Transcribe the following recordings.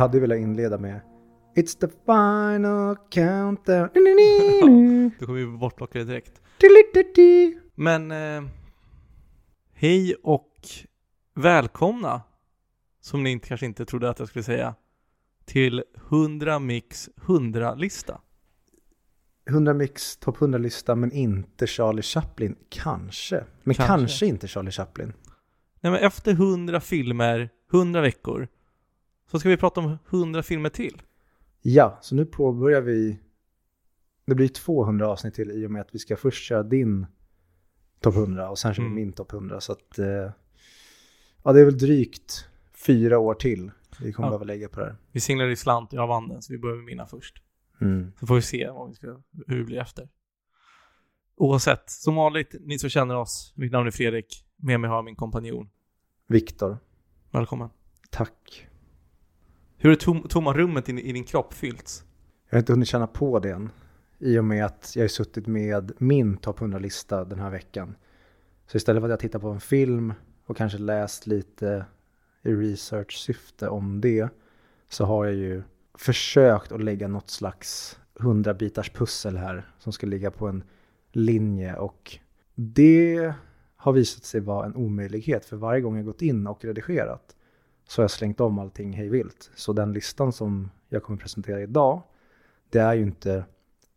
Jag hade velat inleda med It's the final countdown. Då kommer vi bortplockade direkt. Du-lu-du-du. Men eh, hej och välkomna, som ni inte, kanske inte trodde att jag skulle säga, till 100 Mix 100-lista. 100 mix topp 100-lista men inte Charlie Chaplin. Kanske. Men kanske. Kanske. inte Charlie Chaplin. Nej men efter 100 filmer, 100 veckor, så ska vi prata om 100 filmer till. Ja, så nu påbörjar vi. Det blir 200 avsnitt till i och med att vi ska först köra din topp 100 och sen kör vi Mm. min topp 100. Så att, eh, ja det är väl drygt fyra år till vi kommer Ja. behöva lägga på det här. Vi singlade i slant, jag vann den, så vi börjar med mina först. Mm. Så får vi se vad vi ska, hur det blir efter. Oavsett, som vanligt, ni som känner oss, mitt namn är Fredrik, med mig har jag min kompanjon. Viktor, Välkommen. tack. Hur är tom, tomma rummet i, i din kropp fyllts? Jag har inte hunnit känna på det än. I och med att jag har suttit med min topp 100-lista den här veckan. Så istället för att jag tittar på en film och kanske läst lite i research-syfte om det. Så har jag ju försökt att lägga något slags 100-bitars pussel här. Som ska ligga på en linje. Och det har visat sig vara en omöjlighet. För varje gång jag gått in och redigerat så har jag slängt om allting hej vilt. Så den listan som jag kommer presentera idag det är ju inte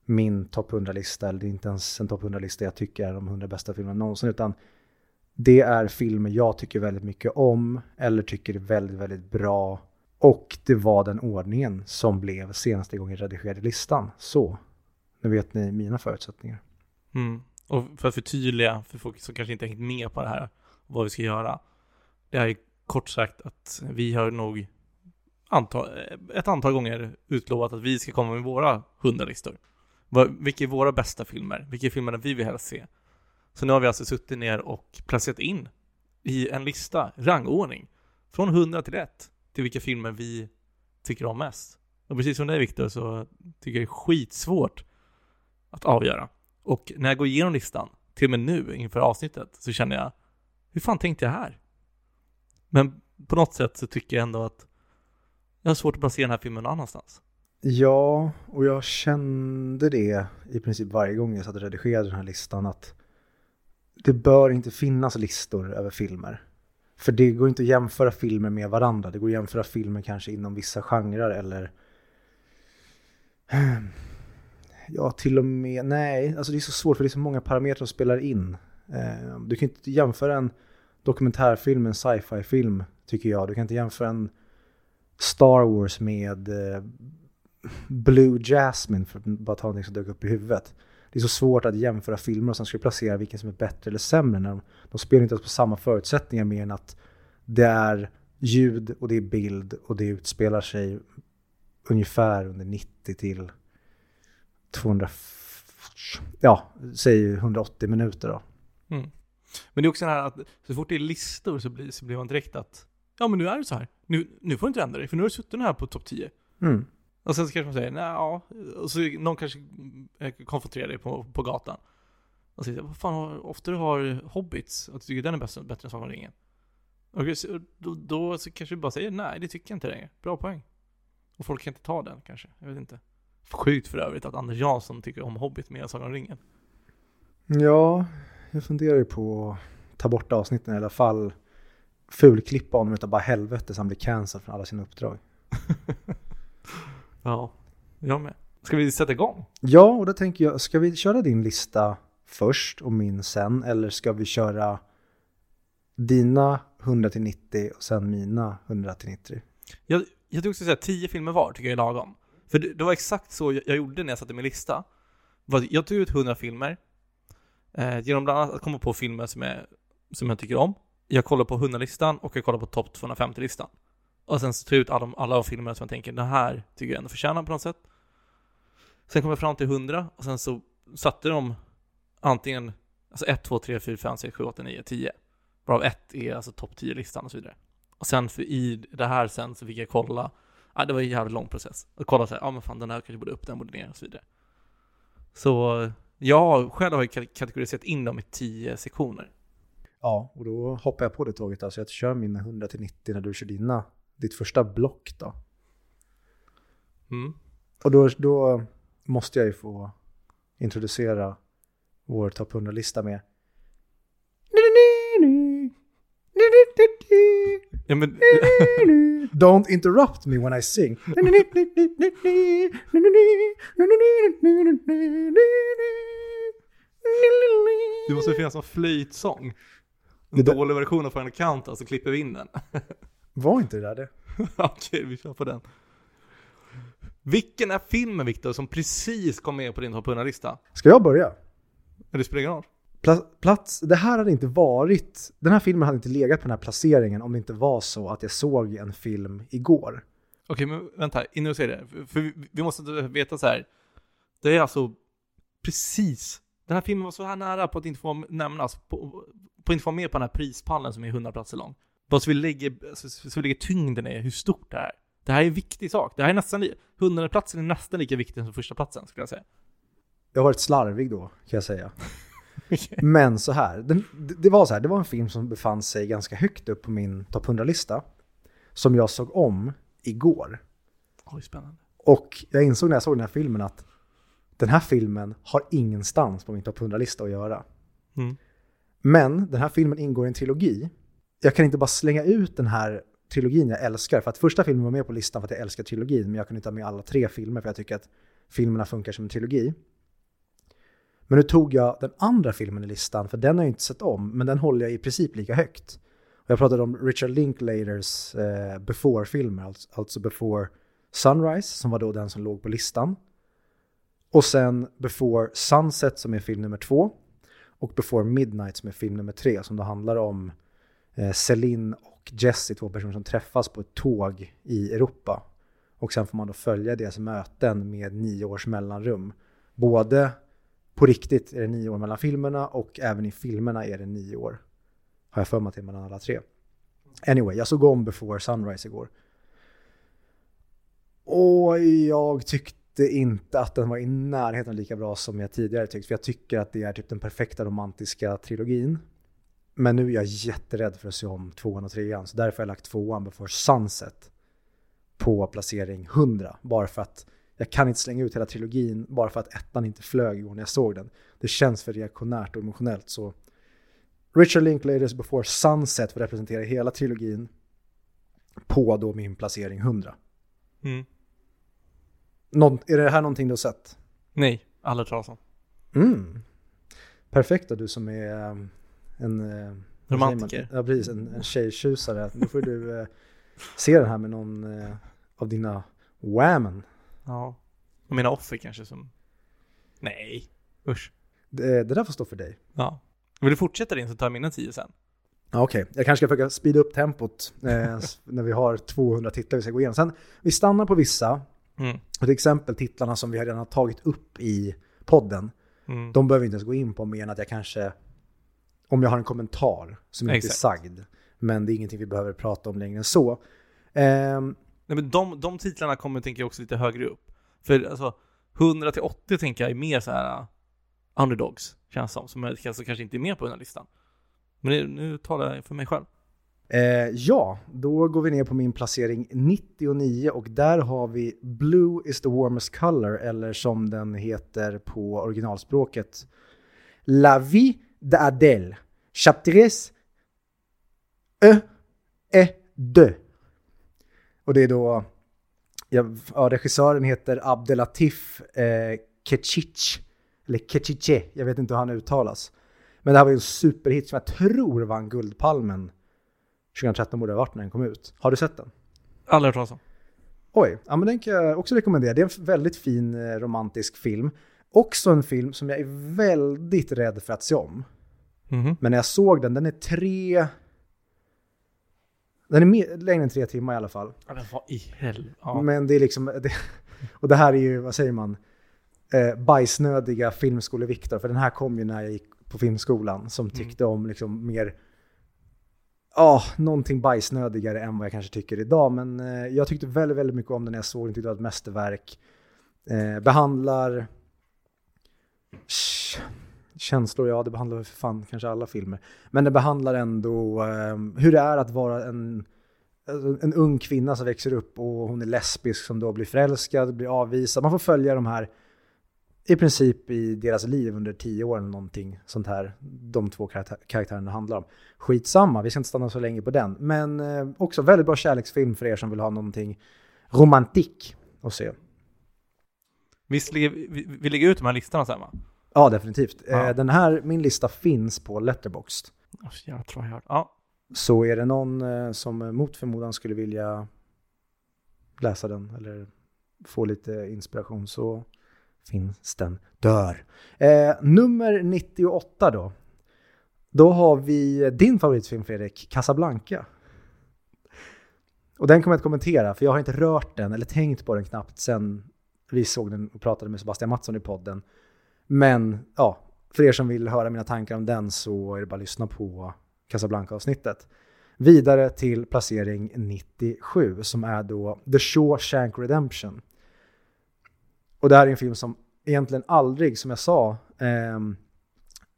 min topp 100-lista eller det är inte ens en topp 100-lista jag tycker är de 100 bästa filmerna någonsin utan det är filmer jag tycker väldigt mycket om eller tycker är väldigt, väldigt bra och det var den ordningen som blev senaste gången redigerad redigerade listan. Så, nu vet ni mina förutsättningar. Mm. Och för att förtydliga för folk som kanske inte hängt med på det här, vad vi ska göra. Det är kort sagt att vi har nog antal, ett antal gånger utlovat att vi ska komma med våra 100-listor. Vilka är våra bästa filmer? Vilka är filmerna vi vill helst se? Så nu har vi alltså suttit ner och placerat in i en lista, rangordning, från 100 till 1, till vilka filmer vi tycker om mest. Och precis som dig Viktor så tycker jag det är skitsvårt att avgöra. Och när jag går igenom listan, till och med nu inför avsnittet, så känner jag, hur fan tänkte jag här? Men på något sätt så tycker jag ändå att jag har svårt att placera den här filmen någon annanstans. Ja, och jag kände det i princip varje gång jag satt och redigerade den här listan att det bör inte finnas listor över filmer. För det går inte att jämföra filmer med varandra. Det går att jämföra filmer kanske inom vissa genrer eller Ja, till och med, nej, alltså det är så svårt för det är så många parametrar som spelar in. Eh, du kan inte jämföra en dokumentärfilm en sci-fi film, tycker jag. Du kan inte jämföra en Star Wars med eh, Blue Jasmine, för att bara ta någonting som dök upp i huvudet. Det är så svårt att jämföra filmer och sen ska du placera vilken som är bättre eller sämre. När de, de spelar inte ens på samma förutsättningar mer än att det är ljud och det är bild och det utspelar sig ungefär under 90 till 200, ja, säg 180 minuter då. Mm. Men det är också det här att så fort det är listor så blir, så blir man direkt att Ja men nu är det så här. Nu, nu får du inte ändra dig för nu har du suttit här på topp 10. Mm. Och sen så kanske man säger nej ja. Och så någon kanske eh, konfronterar dig på, på gatan. Och säger vad fan ofta du har Hobbits och du tycker den är bäst, bättre än Sagan om ringen. Och då, då så kanske du bara säger nej det tycker jag inte längre. Bra poäng. Och folk kan inte ta den kanske. Jag vet inte. Sjukt för övrigt att Anders Jansson tycker om Hobbit mer än Sagan om ringen. Ja, jag funderar ju på att ta bort avsnitten i alla fall. Fulklippa honom utav bara helvete så han blir cancelled från alla sina uppdrag. Ja, jag med. Ska vi sätta igång? Ja, och då tänker jag, ska vi köra din lista först och min sen? Eller ska vi köra dina 100 till 90 och sen mina 100 till 90? Jag, jag tycker också säga 10 filmer var tycker jag är lagom. För det, det var exakt så jag, jag gjorde när jag satte min lista. Jag tog ut 100 filmer. Eh, genom bland annat att komma på filmer som, är, som jag tycker om. Jag kollar på 100-listan och jag kollar på topp 250-listan. Och sen så tar jag ut alla, alla de filmer som jag tänker, den här tycker jag ändå förtjänar på något sätt. Sen kom jag fram till 100 och sen så satte de antingen alltså 1, 2, 3, 4, 5, 6, 7, 8, 9, 10. Varav 1 är alltså topp 10-listan och så vidare. Och sen för i det här sen så fick jag kolla, ja det var en jävligt lång process. Och kolla så här, ja men fan den här kanske borde upp, den borde ner och så vidare. Så jag själv har ju ka- kategoriserat in dem i 10 sektioner. Ja, och då hoppar jag på det tåget. Alltså jag kör mina 100 till 90 när du kör dina, ditt första block då. Mm. Och då, då måste jag ju få introducera vår topp 100-lista med Ja, men, Don't interrupt me when I sing. det måste finnas en flöjtsång. Det En där- dålig version av Final Countdown, så klipper vi in den. Var inte det där det? Okej, vi kör på den. Vilken är filmen Viktor som precis kom med på din topp 100-lista? Ska jag börja? Det spelar ingen roll. Pla- Plats, det här hade inte varit, den här filmen hade inte legat på den här placeringen om det inte var så att jag såg en film igår. Okej, men vänta, innan du säger det. För, vi, måste veta så här. Det är alltså precis, den här filmen var så här nära på att inte få nämnas, på, på att inte få med på den här prispallen som är 100 platser lång. Bara så vi lägger, så, så vi lägger tyngden i hur stort det är. Det här är en viktig sak. Det här är nästan, li- 100 platsen är nästan lika viktig som första platsen skulle jag säga. Jag har varit slarvig då, kan jag säga. Men så här, den, det- var så här, det var en film som befann sig ganska högt upp på min topp 100-lista. Som jag såg om igår. Oj, spännande. Och jag insåg när jag såg den här filmen att den här filmen har ingenstans på min topp 100-lista att göra. Mm. Men den här filmen ingår i en trilogi. Jag kan inte bara slänga ut den här trilogin jag älskar. För att första filmen var med på listan för att jag älskar trilogin. Men jag kunde inte ha med alla tre filmer för jag tycker att filmerna funkar som en trilogi. Men nu tog jag den andra filmen i listan, för den har jag inte sett om, men den håller jag i princip lika högt. Jag pratade om Richard Linklaters eh, Before-filmer, alltså, alltså Before Sunrise, som var då den som låg på listan. Och sen Before Sunset som är film nummer två. Och Before Midnight som är film nummer tre, som då handlar om eh, Celine och Jesse, två personer som träffas på ett tåg i Europa. Och sen får man då följa deras möten med nio års mellanrum. Både på riktigt är det nio år mellan filmerna och även i filmerna är det nio år. Har jag för mig att det är mellan alla tre. Anyway, jag såg om Before Sunrise igår. Och jag tyckte inte att den var i närheten lika bra som jag tidigare tyckt. För jag tycker att det är typ den perfekta romantiska trilogin. Men nu är jag jätterädd för att se om tvåan och trean. Så därför har jag lagt tvåan Before Sunset på placering 100. Bara för att jag kan inte slänga ut hela trilogin bara för att ettan inte flög igår när jag såg den. Det känns för reaktionärt och emotionellt. Så Richard Linklaters Before Sunset får representera hela trilogin på då min placering 100. Mm. Någon, är det här någonting du har sett? Nej, aldrig talas om. Mm. Perfekt då, du som är um, en... eh, Romantiker. man? Ja, precis. En, en tjejtjusare. Nu får du eh, se den här med någon eh, av dina whammen. Ja. Och mina offer kanske som... Nej. Usch. Det, det där får stå för dig. Ja. Vill du fortsätta din så tar jag mina tio sen. Ja, Okej, jag kanske ska försöka speeda upp tempot eh, när vi har 200 titlar vi ska gå igenom. Sen, vi stannar på vissa. Mm. Och till exempel titlarna som vi redan har tagit upp i podden. Mm. De behöver vi inte ens gå in på mer än att jag kanske, om jag har en kommentar som inte Exakt. är sagd. Men det är ingenting vi behöver prata om längre än så. Ehm, Nej men de, de titlarna kommer tänker jag också lite högre upp. För alltså 100 till 80 tänker jag är mer så här äh, underdogs, känns som. Som alltså, kanske inte är med på den här listan. Men det, nu talar jag för mig själv. eh, ja, då går vi ner på min placering 99 och där har vi Blue is the warmest color eller som den heter på originalspråket La vie d'Adèle. chapitres E E, de. Och det är då, ja, ja, regissören heter Abdelatif eh, Kechic, eller Kechiche, jag vet inte hur han uttalas. Men det här var ju en superhit som jag tror vann Guldpalmen 2013 borde det ha varit när den kom ut. Har du sett den? Aldrig hört talas om. Oj, ja men den kan jag också rekommendera. Det är en väldigt fin eh, romantisk film. Också en film som jag är väldigt rädd för att se om. Mhm. Men när jag såg den, den är tre... Den är mer, längre än tre timmar i alla fall. Ja, men vad i helvete. Ja. Men det är liksom... Det, och det här är ju, vad säger man? Eh, bajsnödiga filmskole-Viktor. För den här kom ju när jag gick på filmskolan. Som tyckte om liksom mer... Ja, någonting bajsnödigare än vad jag kanske tycker idag. Men eh, jag tyckte väldigt, väldigt mycket om den när jag såg den. Tyckte det var ett mästerverk. Eh, behandlar... Sh- Känslor, ja det behandlar väl för fan kanske alla filmer. Men det behandlar ändå eh, hur det är att vara en en ung kvinna som växer upp och hon är lesbisk som då blir förälskad, blir avvisad. Man får följa de här i princip i deras liv under tio år eller någonting sånt här. De två karaktär karaktärerna handlar om. Skitsamma, vi ska inte stanna så länge på den. Men eh, också väldigt bra kärleksfilm för er som vill ha någonting romantik att se. Visst vi, vi lägger ut de här listorna sen va? Ja, definitivt. Ja. Eh, den här, min lista finns på Letterboxd. Oh, jag tror jag Ja. Så är det någon eh, som mot förmodan skulle vilja läsa den eller få lite inspiration så finns den där. Eh, nummer 98 då. Då har vi din favoritfilm Fredrik, Casablanca. Och den kommer jag att kommentera för jag har inte rört den eller tänkt på den knappt sen vi såg den och pratade med Sebastian Mattsson i podden. Men ja, för er som vill höra mina tankar om den så är det bara att lyssna på Casablanca-avsnittet. Vidare till placering 97 som är då The Shawshank Redemption. Och det här är en film som egentligen aldrig, som jag sa, eh,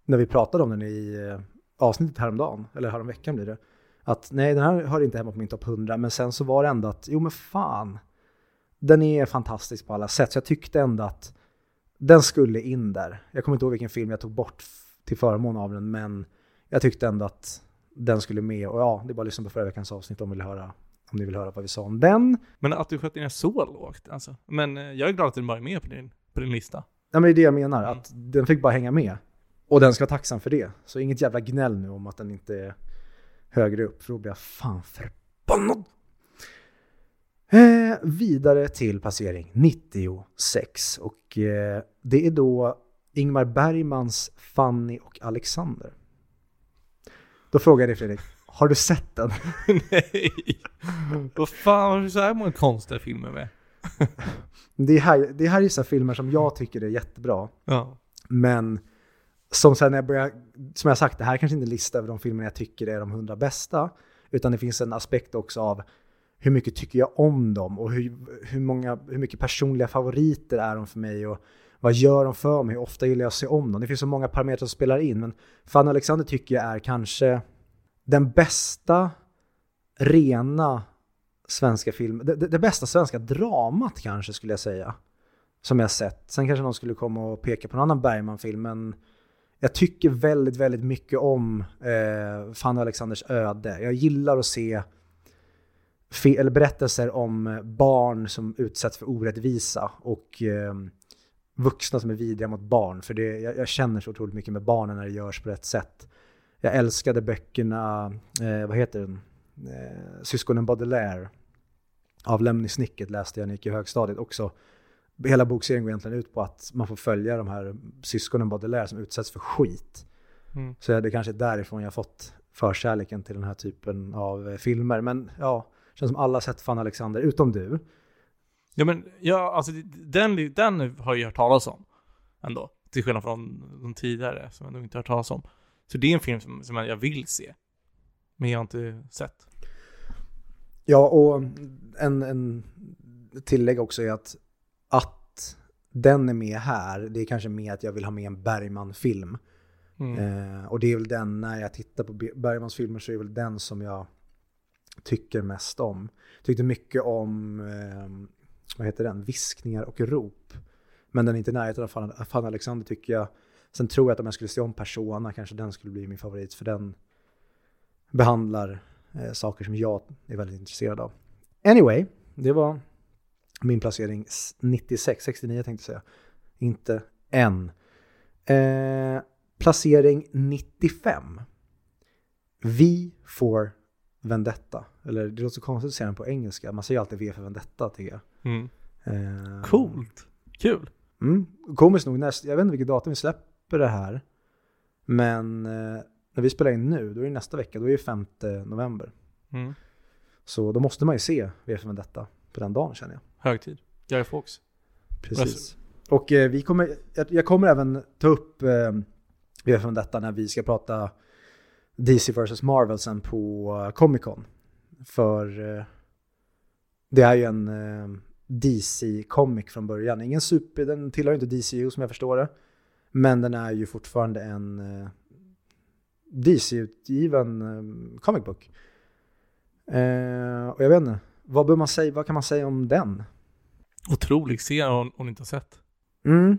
när vi pratade om den i eh, avsnittet häromdagen, eller häromveckan blir det, att nej, den här hör inte hemma på min topp 100, men sen så var det ändå att, jo men fan, den är fantastisk på alla sätt, så jag tyckte ändå att den skulle in där. Jag kommer inte ihåg vilken film jag tog bort till förmån av den, men jag tyckte ändå att den skulle med. Och ja, det är bara att lyssna på förra veckans avsnitt om, vill höra, om ni vill höra vad vi sa om den. Men att du sköt ner så lågt alltså. Men eh, jag är glad att den bara är med på din, på din lista. Ja, men det är det jag menar, Mm. att den fick bara hänga med. Och den ska vara tacksam för det. Så inget jävla gnäll nu om att den inte är högre upp, för då blir jag fan förbannad. Eh, vidare till passering 96. Och eh, det är då Ingmar Bergmans Fanny och Alexander. Då frågar jag dig Fredrik, har du sett den? Nej! Vad fan har du så här många konstiga filmer med? Det här, det här är så här filmer som jag tycker är jättebra. Ja. Men som sen när jag börjar, som jag sagt, det här är kanske inte en lista över de filmer jag tycker är de hundra bästa. Utan det finns en aspekt också av hur mycket tycker jag om dem och hur, hur, många, hur mycket personliga favoriter är de för mig och vad gör de för mig, hur ofta gillar jag att se om dem. Det finns så många parametrar som spelar in, men Fanny Alexander tycker jag är kanske den bästa rena svenska filmen, det, det, det bästa svenska dramat kanske skulle jag säga. Som jag sett. Sen kanske någon skulle komma och peka på någon annan Bergman-film, men jag tycker väldigt, väldigt mycket om eh, Fanny och Alexanders öde. Jag gillar att se eller berättelser om barn som utsätts för orättvisa och eh, vuxna som är vidriga mot barn. För det, jag, jag känner så otroligt mycket med barnen när det görs på rätt sätt. Jag älskade böckerna, eh, vad heter den? Eh, Syskonen Baudelaire av Lemny Snicket läste jag när jag gick i högstadiet också. Hela bokserien går egentligen ut på att man får följa de här syskonen Baudelaire som utsätts för skit. Mm. Så det kanske är därifrån jag fått förkärleken till den här typen av eh, filmer. Men ja, känns som alla sett Fan Alexander, utom du. Ja men, ja alltså den, den har jag ju hört talas om. Ändå. Till skillnad från de tidigare som jag nog inte har hört talas om. Så det är en film som, som jag vill se. Men jag har inte sett. Ja, och en, en tillägg också är att, att den är med här, det är kanske mer att jag vill ha med en Bergman-film. Mm. Eh, och det är väl den, när jag tittar på Be- Bergmans filmer så är det väl den som jag tycker mest om. Tyckte mycket om, eh, vad heter den, Viskningar och rop. Men den är inte i närheten av Fan, Fan Alexander tycker jag. Sen tror jag att om jag skulle se om Persona kanske den skulle bli min favorit för den behandlar eh, saker som jag är väldigt intresserad av. Anyway, det var min placering 96, 69 tänkte jag säga. Inte än. Eh, placering 95. Vi får Vendetta. Eller det låter så konstigt att säga den på engelska. Man säger alltid V för Vendetta tycker jag. Mm. Eh, Coolt. Kul. Mm. Komiskt nog, näst, jag vet inte vilket datum vi släpper det här. Men eh, när vi spelar in nu, då är det nästa vecka, då är det 5 november. Mm. Så då måste man ju se V för Vendetta på den dagen känner jag. Högtid. Guy Fawkes. Precis. Och eh, vi kommer, jag, jag kommer även ta upp eh, V för Vendetta när vi ska prata DC vs Marvel sen på eh, Comic Con. För eh, det är ju en eh, DC-comic från början. Ingen super, den tillhör inte DCU som jag förstår det. Men den är ju fortfarande en DC-utgiven comic book. Och jag vet inte, vad, bör man säga, vad kan man säga om den? Otrolig, se om hon inte har sett. Mm.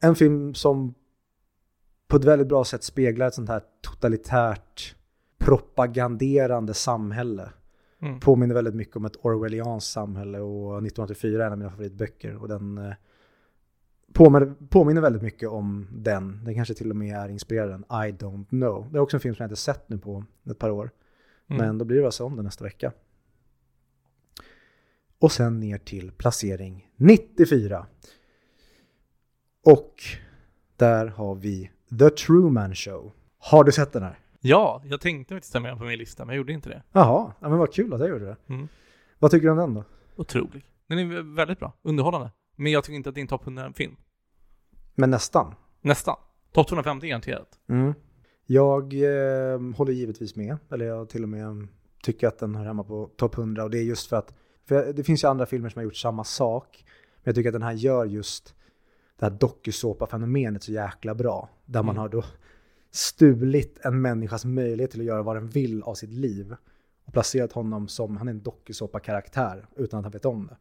En film som på ett väldigt bra sätt speglar ett sånt här totalitärt propaganderande samhälle. Mm. Påminner väldigt mycket om ett Orwellianskt samhälle och 1984 är en av mina favoritböcker. Och den eh, påminner, påminner väldigt mycket om den. Den kanske till och med är inspirerad av den, I don't know. Det är också en film som jag inte sett nu på ett par år. Mm. Men då blir det att se om den nästa vecka. Och sen ner till placering 94. Och där har vi The Truman Show. Har du sett den här? Ja, jag tänkte faktiskt ta med den på min lista, men jag gjorde inte det. Jaha, ja, men vad kul att jag gjorde det. Mm. Vad tycker du om den då? Otrolig. Den är väldigt bra, underhållande. Men jag tycker inte att det är en topp 100-film. Men nästan. Nästan. Topp 250 garanterat. Mm. Jag eh, håller givetvis med, eller jag till och med tycker att den hör hemma på topp 100 och det är just för att, för det finns ju andra filmer som har gjort samma sak, men jag tycker att den här gör just det här dokusåpa-fenomenet så jäkla bra, där man Mm. har då stulit en människas möjlighet till att göra vad den vill av sitt liv och placerat honom som, han är en dokusåpa-karaktär utan att han vet om det.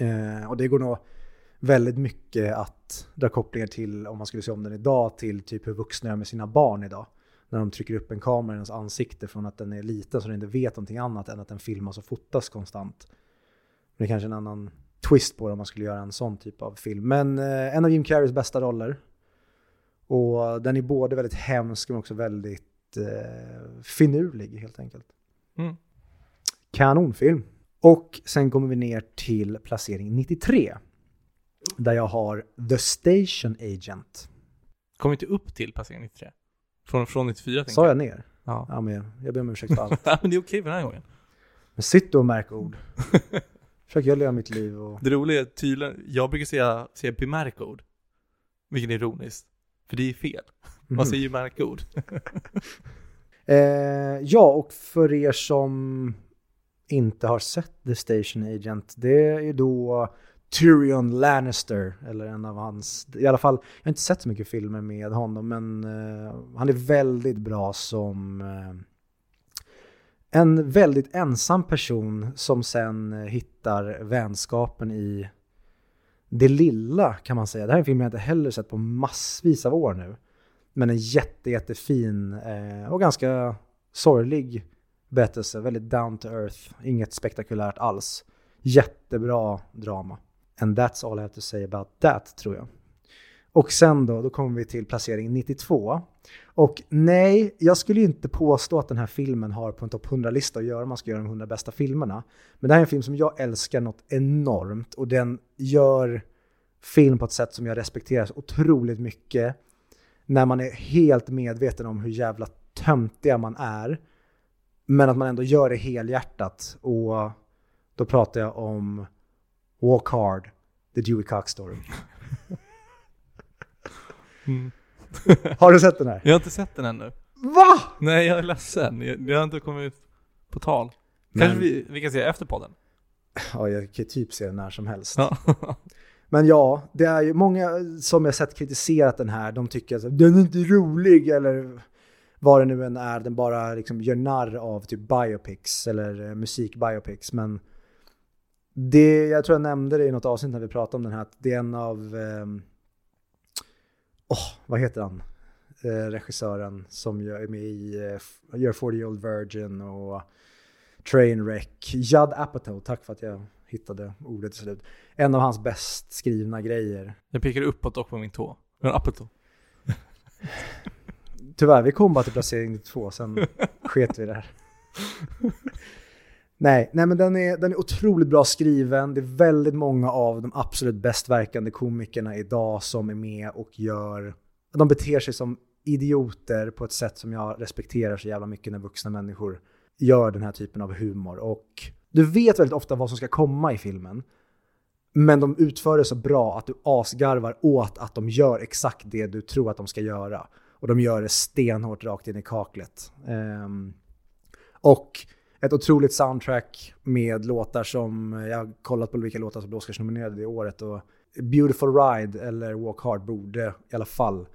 Eh, och det går nog väldigt mycket att dra kopplingar till, om man skulle se om den idag, till typ hur vuxna gör med sina barn idag. När de trycker upp en kamera i ens ansikte från att den är liten så den inte vet någonting annat än att den filmas och fotas konstant. Men det är kanske en annan twist på det om man skulle göra en sån typ av film. Men eh, en av Jim Carreys bästa roller. Och den är både väldigt hemsk men också väldigt eh, finurlig helt enkelt. Mm. Kanonfilm. Och sen kommer vi ner till placering 93. Där jag har The Station Agent. Kom inte upp till placering 93. Från, från 94 tänker Sa jag ner? Ja. Ja, men jag ber om ursäkt för allt. men det är okej för den här gången. Men sitt du och märk ord. Försöker jag leva mitt liv och... Det roliga är tydligen, jag brukar säga, säga bemärkord. Vilket är ironiskt. För det är fel. Man Mhm. säger ju märkord. Eh, ja, och för er som inte har sett The Station Agent, det är då Tyrion Lannister, eller en av hans, i alla fall, jag har inte sett så mycket filmer med honom, men eh, han är väldigt bra som eh, en väldigt ensam person som sen eh, hittar vänskapen i det lilla kan man säga. Det här är en film jag inte heller sett på massvis av år nu. Men en jätte, jättefin eh, och ganska sorglig berättelse. Väldigt down to earth. Inget spektakulärt alls. Jättebra drama. And that's all I have to say about that, tror jag. Och sen då, då kommer vi till placering 92. Och nej, jag skulle ju inte påstå att den här filmen har på en topp 100-lista att göra. om Man ska göra de 100 bästa filmerna. Men det här är en film som jag älskar något enormt. Och den gör film på ett sätt som jag respekterar så otroligt mycket när man är helt medveten om hur jävla töntiga man är. Men att man ändå gör det helhjärtat. Och då pratar jag om Walk Hard, The Dewey Cox Story. Mm. Har du sett den här? Jag har inte sett den ännu. Va? Nej, jag är ledsen. Det har inte kommit på tal. Men- Kanske vi, vi kan se efter podden. Ja, jag kan typ se den när som helst. Ja. Men ja, det är ju många som jag sett kritiserat den här, de tycker att den är inte rolig eller vad det nu än är, den bara liksom gör narr av typ biopics eller eh, musikbiopics. Men det, jag tror jag nämnde det i något avsnitt när vi pratade om den här, att det är en av, ehm, åh, vad heter han? Eh, regissören som är med i, eh, gör 40 Year Old Virgin och Trainwreck. Judd Apatow, tack för att jag hittade ordet till slut. En av hans bäst skrivna grejer. Jag pekar uppåt dock på min tå. En apeltå. Tyvärr, vi kom bara till placering två, sen sket vi där. Nej, nej men den är, den är otroligt bra skriven. Det är väldigt många av de absolut bäst verkande komikerna idag som är med och gör... De beter sig som idioter på ett sätt som jag respekterar så jävla mycket när vuxna människor gör den här typen av humor. Och du vet väldigt ofta vad som ska komma i filmen. Men de utför det så bra att du asgarvar åt att de gör exakt det du tror att de ska göra. Och de gör det stenhårt rakt in i kaklet. Um, och ett otroligt soundtrack med låtar som, eh, jag har kollat på vilka låtar som blev Oscarsnominerade det året och Beautiful Ride eller Walk Hard borde i alla fall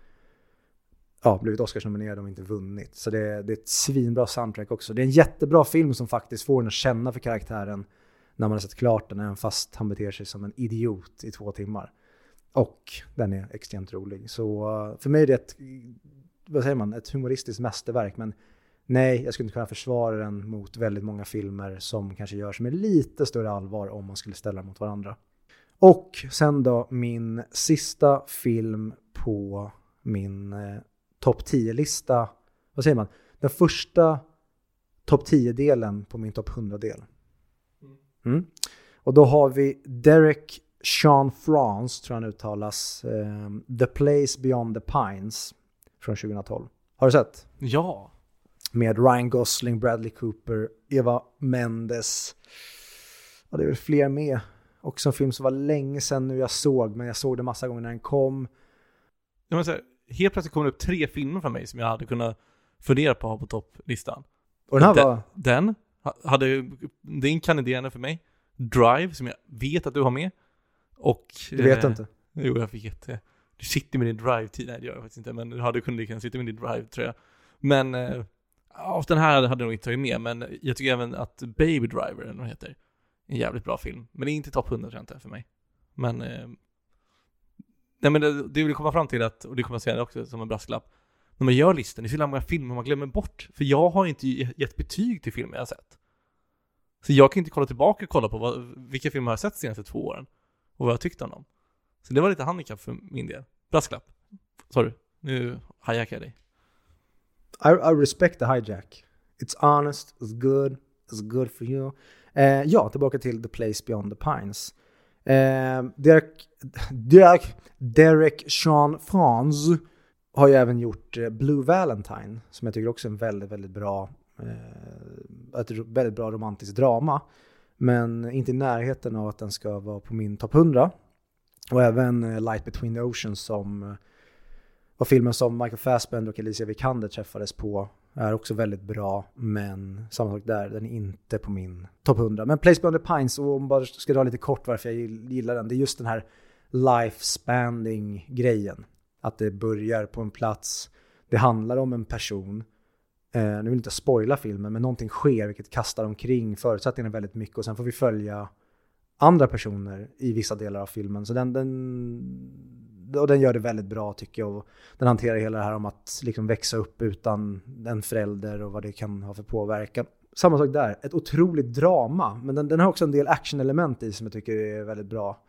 ja, blivit Oscarsnominerad och inte vunnit. Så det, det är ett svinbra soundtrack också. Det är en jättebra film som faktiskt får en att känna för karaktären när man har sett klart den, även fast han beter sig som en idiot i två timmar. Och den är extremt rolig. Så eh, för mig är det ett, vad säger man, ett humoristiskt mästerverk. Men nej, jag skulle inte kunna försvara den mot väldigt många filmer som kanske görs med lite större allvar om man skulle ställa mot varandra. Och sen då min sista film på min eh, topp 10-lista. Vad säger man? Den första topp 10-delen på min topp 100-del. Mm. Och då har vi Derek Sean France, tror han uttalas, eh, The Place Beyond the Pines från 2012. Har du sett? Ja. Med Ryan Gosling, Bradley Cooper, Eva Mendes. Ja, det är väl fler med. Också en film som var länge sedan nu jag såg, men jag såg den massa gånger när den kom. Jag måste säga, helt plötsligt kom det upp tre filmer från mig som jag hade kunnat fundera på att ha på topplistan. Och den här den, var... Den hade, det är en kandiderande för mig. Drive, som jag vet att du har med. Och... Du vet eh, inte? Jo, jag vet det. Du sitter med din drive-tid. Nej, det gör jag faktiskt inte. Men du hade kunnat lika sitta med din drive, tror jag. Men... Eh, ja, den här hade jag nog inte tagit med, men jag tycker även att Baby Driver, eller vad den heter, en jävligt bra film. Men det är inte topp 100 tror jag inte för mig. Men... Eh, nej men det, det vill komma fram till att, och det kommer jag säga också som en brasklapp, när man gör listan, det är så många filmer man glömmer bort. För jag har inte gett betyg till filmer jag har sett. Så jag kan inte kolla tillbaka och kolla på vad, vilka filmer jag har sett de senaste två åren. Och vad jag tyckte om dem. Så det var lite handikapp för min del. Brasklapp. Sorry, nu hijackar jag dig. I, I respect the hijack. It's honest, it's good, it's good for you. Eh, ja, tillbaka till The Place Beyond the Pines. Eh, Derek, Derek, Derek Sean Franz har ju även gjort eh, Blue Valentine, som jag tycker också är en väldigt, väldigt bra, eh, ett väldigt bra romantiskt drama. Men inte i närheten av att den ska vara på min topp 100. Och även eh, Light Between the Oceans som eh, och filmen som Michael Fassbender och Alicia Vikander träffades på är också väldigt bra, men samma sak där, den är inte på min topp 100. Men Place Beyond the Pines, och om bara ska dra lite kort varför jag gillar den, det är just den här life-spanding grejen. Att det börjar på en plats, det handlar om en person, eh, nu vill jag inte spoila filmen, men någonting sker vilket kastar omkring förutsättningarna väldigt mycket och sen får vi följa andra personer i vissa delar av filmen. Så den, den, och den gör det väldigt bra tycker jag. Och den hanterar hela det här om att liksom växa upp utan en förälder och vad det kan ha för påverkan. Samma sak där, ett otroligt drama. Men den, den har också en del actionelement i som jag tycker är väldigt bra.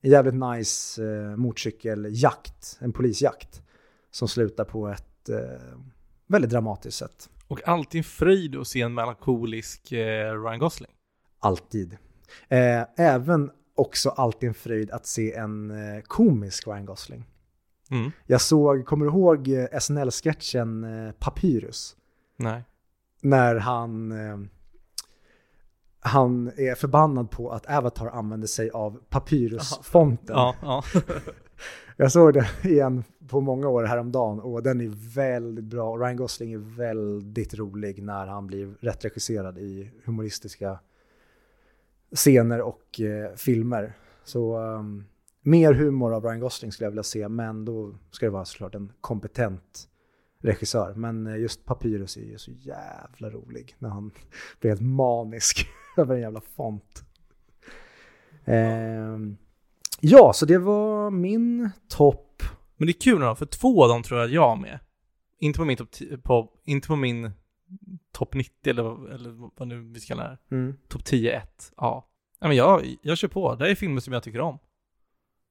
En jävligt nice eh, motorcykeljakt, en polisjakt. Som slutar på ett eh, väldigt dramatiskt sätt. Och alltid en fröjd att se en melankolisk eh, Ryan Gosling. Alltid. Eh, även också alltid en fröjd att se en eh, komisk Ryan Gosling. Mm. Jag såg, kommer du ihåg eh, SNL-sketchen eh, Papyrus? Nej. När han, han är förbannad på att Avatar använder sig av Papyrus-fonten. Ja, ja. Jag såg det igen på många år häromdagen och den är väldigt bra. Ryan Gosling är väldigt rolig när han blir rätt regisserad i humoristiska scener och eh, filmer. Så um, mer humor av Ryan Gosling skulle jag vilja se, men då ska det vara såklart en kompetent regissör. Men eh, just Papyrus är ju så jävla rolig när han blir helt manisk över en jävla font. Eh, ja, så det var min topp. Men det är kul då, för två av dem tror jag jag har med. Inte på min top, på, inte på min topp 90 eller, vad- eller vad nu vi ska kalla det. Mm. Topp 10-1. Ja. ja men jag, jag kör på. Det här är filmer som jag tycker om.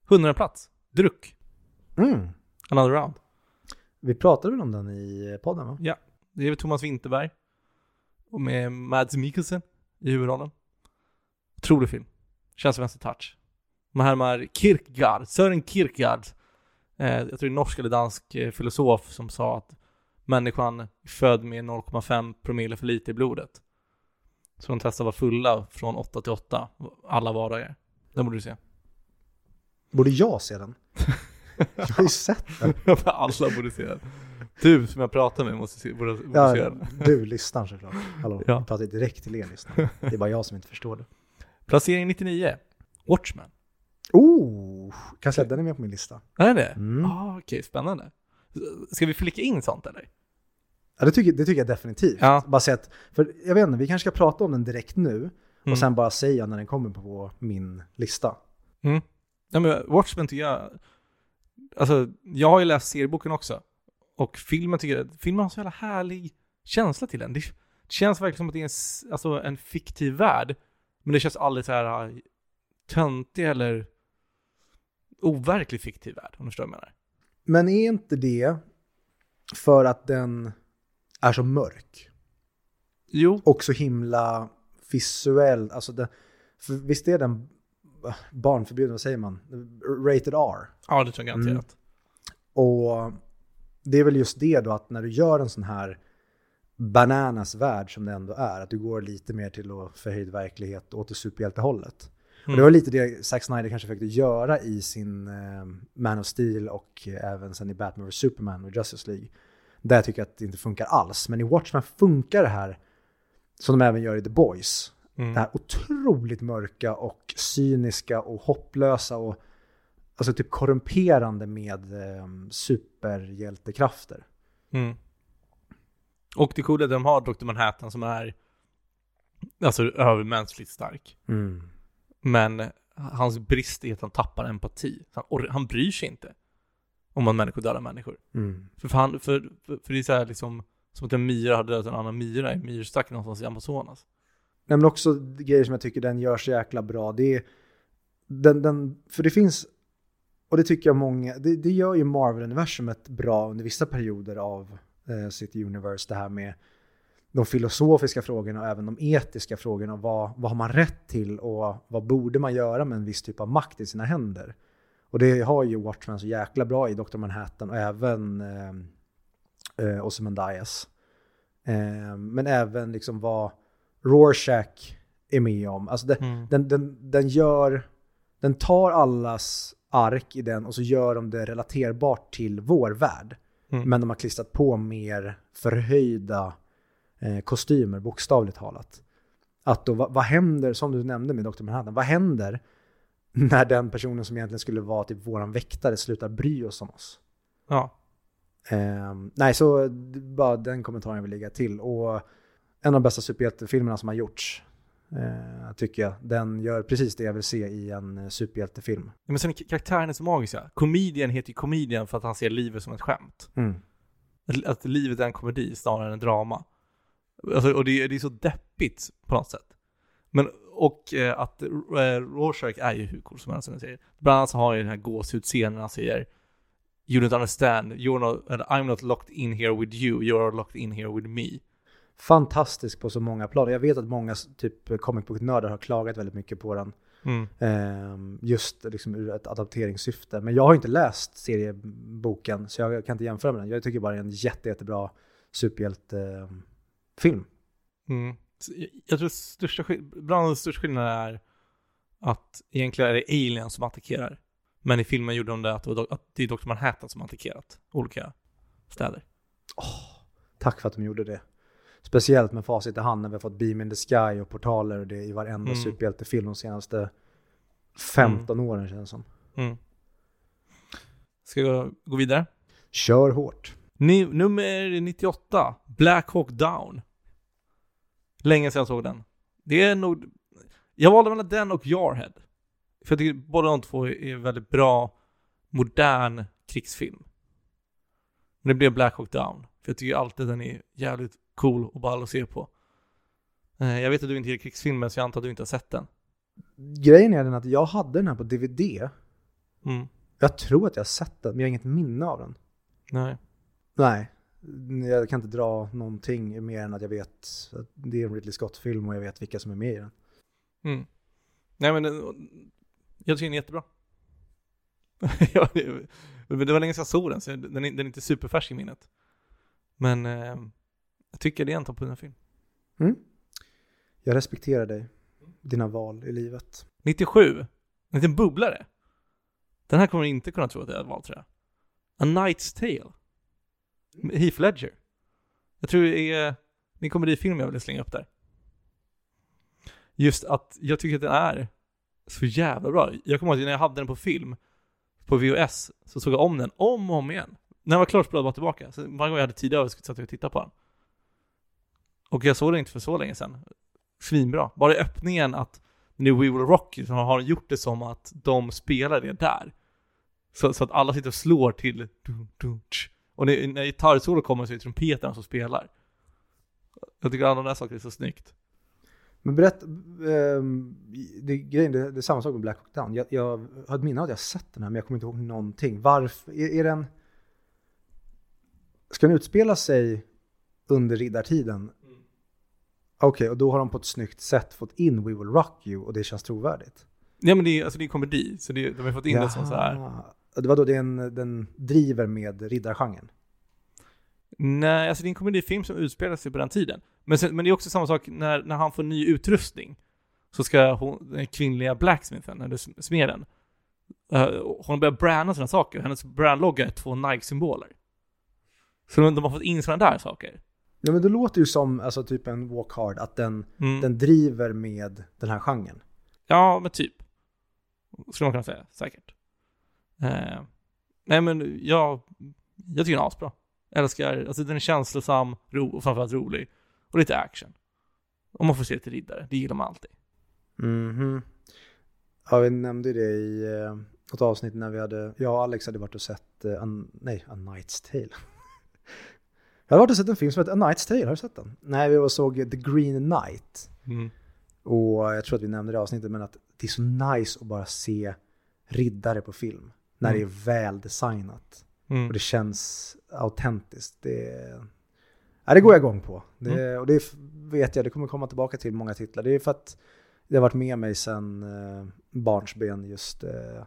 100 plats. Druck. Mm. Another round. Vi pratade väl om den i podden va? Det är väl Thomas Winterberg. Och med Mads Mikkelsen i huvudrollen. Otrolig film. Känns vänster touch. Man härmar Kierkegaard, Sören Kierkegaard. Eh, jag tror det är norsk eller dansk eh, filosof som sa att människan född med 0,5 promille för lite i blodet. Så de testade att vara fulla från 8 till 8, alla vardagar. Den borde du se. Borde jag se den? Jag har ju sett den. alla borde se den. Du som jag pratar med måste se, borde, borde se Ja, den. du lyssnar såklart. Hallå, Ja. jag pratar direkt till er lyssnare. Det är bara jag som inte förstår det. Placering 99. Watchmen. Oh, kan jag säga att den är med på min lista. Är det? Mm. Ah, okej, spännande. Ska vi flika in sånt eller? Ja, det tycker, det tycker jag definitivt. Ja. Bara så att, för jag vet inte, vi kanske ska prata om den direkt nu Mm. och sen bara säga när den kommer på min lista. Mm. Ja, men Watchmen tycker jag, alltså jag har ju läst serieboken också. Och filmen tycker jag, filmen har så jävla härlig känsla till den. Det, det känns verkligen som att det är en, alltså, en fiktiv värld. Men det känns aldrig så här äh, töntig eller overklig fiktiv värld, om du förstår vad jag menar. Men är inte det för att den är så mörk Jo. och så himla visuell? Alltså för visst är den barnförbjuden, vad säger man? Rated R. Ja, det tror jag garanterat. Och det är väl just det då att när du gör en sån här bananas värld som det ändå är, att du går lite mer till att förhöjd verklighet åt det superhjältehållet. Och Mm. det var lite det Zack Snyder kanske försökte göra i sin eh, Man of Steel och även sen i Batman vs Superman och Justice League. Där tycker jag att det inte funkar alls. Men i Watchmen funkar det här, som de även gör i The Boys. Mm. Det här otroligt mörka och cyniska och hopplösa och alltså typ korrumperande med eh, superhjältekrafter. Mm. Och det coola är att de har Dr. Manhattan som är alltså övermänskligt stark. Men hans brist är att han tappar empati. Han, or- han bryr sig inte om att människor dödar människor. Mm. För, för, för, för det är så här liksom som att en myra har dödat en annan myra i myrstack någonstans i Amazonas. Nej, men också grejer som jag tycker den gör så jäkla bra. Det är, den, den, för det finns, och det tycker jag många, det, det gör ju Marvel-universumet bra under vissa perioder av eh, sitt universe. Det här med de filosofiska frågorna och även de etiska frågorna. Vad, vad har man rätt till och vad borde man göra med en viss typ av makt i sina händer? Och det har ju Watchmen så jäkla bra i Dr. Manhattan och även eh, eh, Ozymandias. Eh, men även liksom vad Rorschach är med om. Alltså det, Mm. den, den, den gör, den tar allas ark i den och så gör de det relaterbart till vår värld. Mm. Men de har klistrat på mer förhöjda kostymer, bokstavligt talat. Att då, vad, vad händer, som du nämnde med Dr. Manhattan, vad händer när den personen som egentligen skulle vara typ våran väktare slutar bry oss om oss? Ja. Ehm, nej, så bara den kommentaren vill lägga till. Och en av de bästa superhjältefilmerna som har gjorts, eh, tycker jag. Den gör precis det jag vill se i en eh, superhjältefilm. Ja, Men sen är karaktären är så magiska. Komedien heter ju komedien för att han ser livet som ett skämt. Att- Att livet är en komedi snarare än en drama. Alltså, och det, är- det är så deppigt på något sätt. Men, och eh, att eh, Rorschach är ju hur cool som helst som säger. Bland annat så har han ju den här gåshudsscenen han säger You don't understand, you're not, I'm not locked in here with you, you're locked in here with me. Fantastisk på så många plan. Jag vet att många typ comic book-nördar har klagat väldigt mycket på den. Mm. Ehm, just liksom ur ett adapteringssyfte. Men jag har inte läst serieboken så jag kan inte jämföra med den. Jag tycker bara det är en jätte, jättebra superhjältefilm. Mm. Jag, tror största, bland de största skillnaderna är att egentligen är det aliens som attackerar. Men i filmen gjorde de det att det, var, att det är Dr. Manhattan som attackerat olika städer. Tack för att de gjorde det. Speciellt med facit i hand när vi har fått Beam in the Sky och portaler och det i varenda Mm. superhjältefilm de senaste 15 åren känns som. Mm. Ska jag gå vidare? Kör hårt. Ni, nummer 98, Black Hawk Down. Länge sedan jag såg den. Det är nog... Jag valde mellan den och Jarhead. För jag tycker båda de två är väldigt bra, modern krigsfilm. Men det blev Black Hawk Down. För jag tycker alltid den är jävligt cool och ball att se på. Eh, Jag vet att du inte gillar krigsfilmer, så jag antar att du inte har sett den. Grejen är den att jag hade den här på DVD. Mm. Jag tror att jag har sett den, men jag har inget minne av den. Nej. Nej, jag kan inte dra någonting mer än att jag vet att det är en Ridley Scott-film och jag vet vilka som är med i den. Mm. Nej men den, jag tycker den är jättebra. det, var länge sedan jag såg den, så den är, den är inte superfärsk i minnet. Men eh, jag tycker det är en topp 100-film. Jag respekterar dig, dina val i livet. 97, en liten bubblare. Den här kommer ni inte kunna tro att jag hade valt tror jag. A Knight's Tale. Heath Ledger. Jag tror det är, en komedifilm jag vill slänga upp där. Just att jag tycker att den är så jävla bra. Jag kommer ihåg att när jag hade den på film, på VHS, så såg jag om den om och om igen. när jag var klar spelade bara tillbaka. Så varje gång jag hade tid över så satt jag och tittade på den. Och jag såg den inte för så länge sedan. Svinbra. Bara i öppningen att nu We Will Rock You som har gjort det som att de spelar det där. Så, så att alla sitter och slår till du, du, tsch. Och när, när gitarrsolo kommer så är det trumpeterna som spelar. Jag tycker alla de där sakerna är så snyggt. Men berätta, ehm, det, grejen, det, det är samma sak med Black Hawk Down. Jag, jag har ett minne av att jag sett den här men jag kommer inte ihåg någonting. Varför, är, är den... Ska den utspela sig under riddartiden? Okej, och då har de på ett snyggt sätt fått in We Will Rock You och det känns trovärdigt. Ja men det är, alltså det är komedi, så det, de har fått in det som så här. Det var då den, den driver med riddargenren? Nej, alltså det är en komedifilm som utspelar sig på den tiden. Men, sen, men det är också samma sak när, när han får ny utrustning. Så ska hon, den kvinnliga blacksmithen, eller sm- smeden, uh, hon börjar branda sina saker. Hennes brandlogga är två Nike-symboler. Så de, de har fått in sådana där saker. Ja men det låter ju som alltså, typ en walk hard, att den, Mm. den driver med den här genren. Ja, men typ. Skulle man kunna säga, säkert. Eh, nej men jag, jag tycker den är asbra. Jag älskar, alltså den är känslosam, ro, och framförallt rolig. Och lite action. Och man får se lite riddare, det gillar man alltid. Mhm. Ja, vi nämnde ju det i eh, något avsnitt när vi hade, jag och Alex hade varit och sett, eh, an, nej, A Night's Tale. jag hade varit och sett en film som heter A Night's Tale, har du sett den? Nej, vi var och såg The Green Knight. Mm. Och jag tror att vi nämnde det i avsnittet, men att det är så nice att bara se riddare på film. När Mm. det är väl designat. Mm. Och det känns autentiskt. Det, ja, det går jag igång på. Det, Mm. Och det vet jag, det kommer komma tillbaka till många titlar. Det är för att det har varit med mig sedan eh, barnsben, just eh,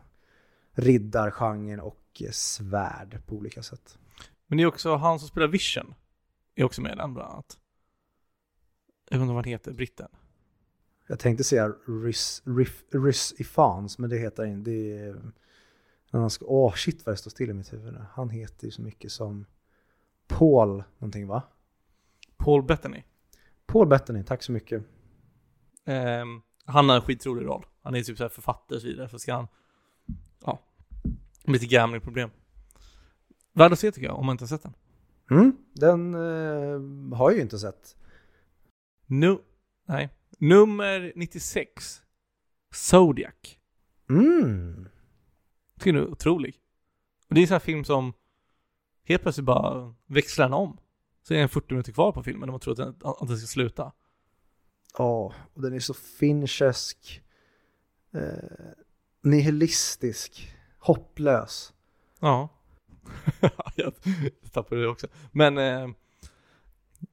riddargenren och eh, svärd på olika sätt. Men det är också han som spelar Vision. Är också med i den bland annat. Jag inte vad han heter, britten. Jag tänkte säga Rys, Riff, Rys Ifans, men det heter inte. Det är... När han ska, åh shit vad det står still i mitt huvud nu. Han heter ju så mycket som Paul någonting va? Paul Bettany. Paul Bettany, tack så mycket. Ehm, han har en skitrolig roll. Han är typ så här författare och så vidare. Så ska han, ja, lite gamblingproblem. Värd att se tycker jag, om man inte har sett den. Mm, den eh, har jag ju inte sett. Nu, nej. Nummer 96. Zodiac. Mm. Tycker du är otrolig. Och det är en sån här film som helt plötsligt bara växlar den om. Så är det 40 minuter kvar på filmen och man tror att den, att den ska sluta. Ja, och den är så finchesk, eh, nihilistisk, hopplös. Ja. jag tappade det också. Men, eh,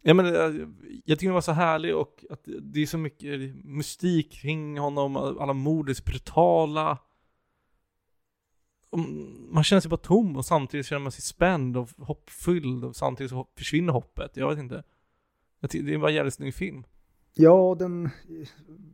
ja, men eh, jag tycker den var så härlig och att det är så mycket mystik kring honom, alla mord är så brutala. Man känner sig bara tom och samtidigt känner man sig spänd och hoppfylld och samtidigt så försvinner hoppet. Jag vet inte. Det är bara en jävligt snygg film. Ja, den,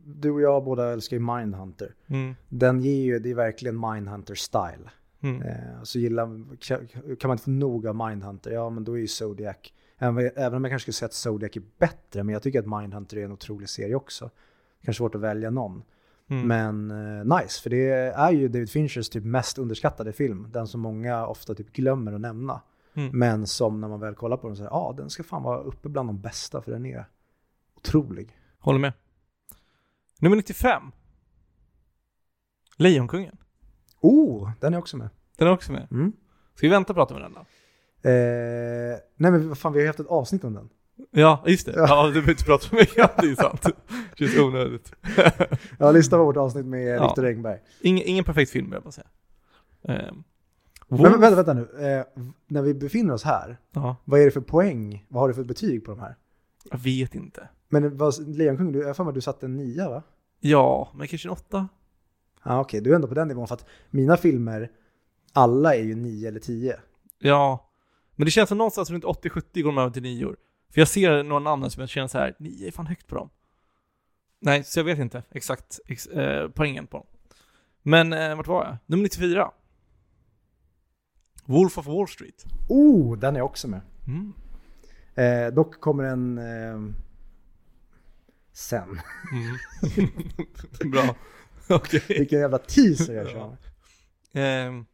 du och jag båda älskar ju Mindhunter. Mm. Den ger ju, det är verkligen Mindhunter-style. Mm. Eh, så gillar, kan kan man inte få nog av Mindhunter, ja men då är ju Zodiac, även även om jag kanske skulle säga att Zodiac är bättre, men jag tycker att Mindhunter är en otrolig serie också. Kanske svårt att välja någon. Mm. Men eh, nice, för det är ju David Finchers typ mest underskattade film. Den som många ofta typ glömmer att nämna. Mm. Men som när man väl kollar på den så ja ah, den ska fan vara uppe bland de bästa för den är otrolig. Håller med. Nummer 95. Lejonkungen. Oh, den är också med. Den är också med. Mm. Ska vi vänta och prata med den då? Eh, nej men vad fan, vi har ju haft ett avsnitt om den. Ja, just det. Ja, du behöver inte prata så mycket om det, är sant. Det känns onödigt. Ja, lyssna på vårt avsnitt med Ja. Viktor Engberg. Ingen, ingen perfekt film, vill jag bara säga. Ehm, Men vänta, vänta nu. Eh, när vi befinner oss här, Ja, vad är det för poäng? Vad har du för betyg på de här? jag vet inte. Men vad, Lejonkungen, du- jag för mig du satte en nia va? Ja, men kanske en åtta? Ja okej, du är ändå på den nivån för att mina filmer, alla är ju nio eller tio. Ja. Men det känns som någonstans runt 80-70 går de över till nior. För jag ser några namn som jag känner så här, nio är fan högt på dem. Nej, så jag vet inte exakt ex, eh, poängen på dem. Men eh, vart var jag? Nummer 94. Wolf of Wall Street. Oh, den är också med. Mm. Eh, dock kommer en eh, sen. Mm. Bra. Okej. Vilken jävla teaser jag kör. Ehm,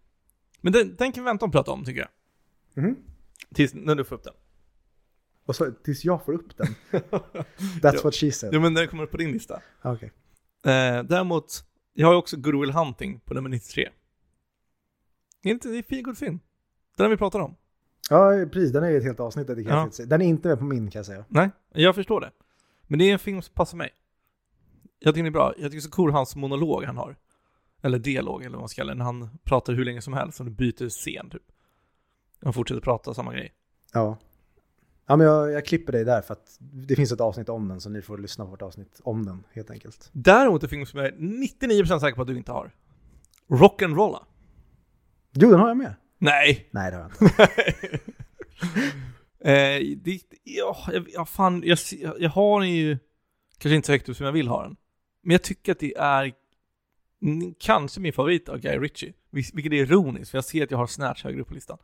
men den, den kan vi vänta och prata om tycker jag. Mhm. Tills, när du får upp den. Och så, tills jag får upp den. That's Ja. what she said. Ja men den kommer upp på din lista. Okej. Eh, däremot, jag har ju också Good Will Hunting på nummer 93. Det är inte, det är en fin god film. Den har vi pratat om. Ja, precis. Den är ju ett helt avsnitt dedikerat Ja. Den är inte med på min kan jag säga. Nej, jag förstår det. Men det är en film som passar mig. Jag tycker den är bra. Jag tycker det är så cool hans monolog han har. Eller dialog eller vad man ska kalla det. När han pratar hur länge som helst och byter scen typ. Han fortsätter prata samma grej. Ja. Ja, men jag, jag klipper dig där för att det finns ett avsnitt om den så ni får lyssna på vårt avsnitt om den helt enkelt. Däremot en film som jag är 99% säker på att du inte har. Rock'n'Rolla. Jo, den har jag med. Nej! Nej, det har jag inte. Eh, det, ja, jag, ja, fan, jag, jag, har den ju kanske inte så högt upp som jag vill ha den. Men jag tycker att det är kanske min favorit av Guy Ritchie. Vil- Vilket är ironiskt, för jag ser att jag har Snatch högre upp på listan.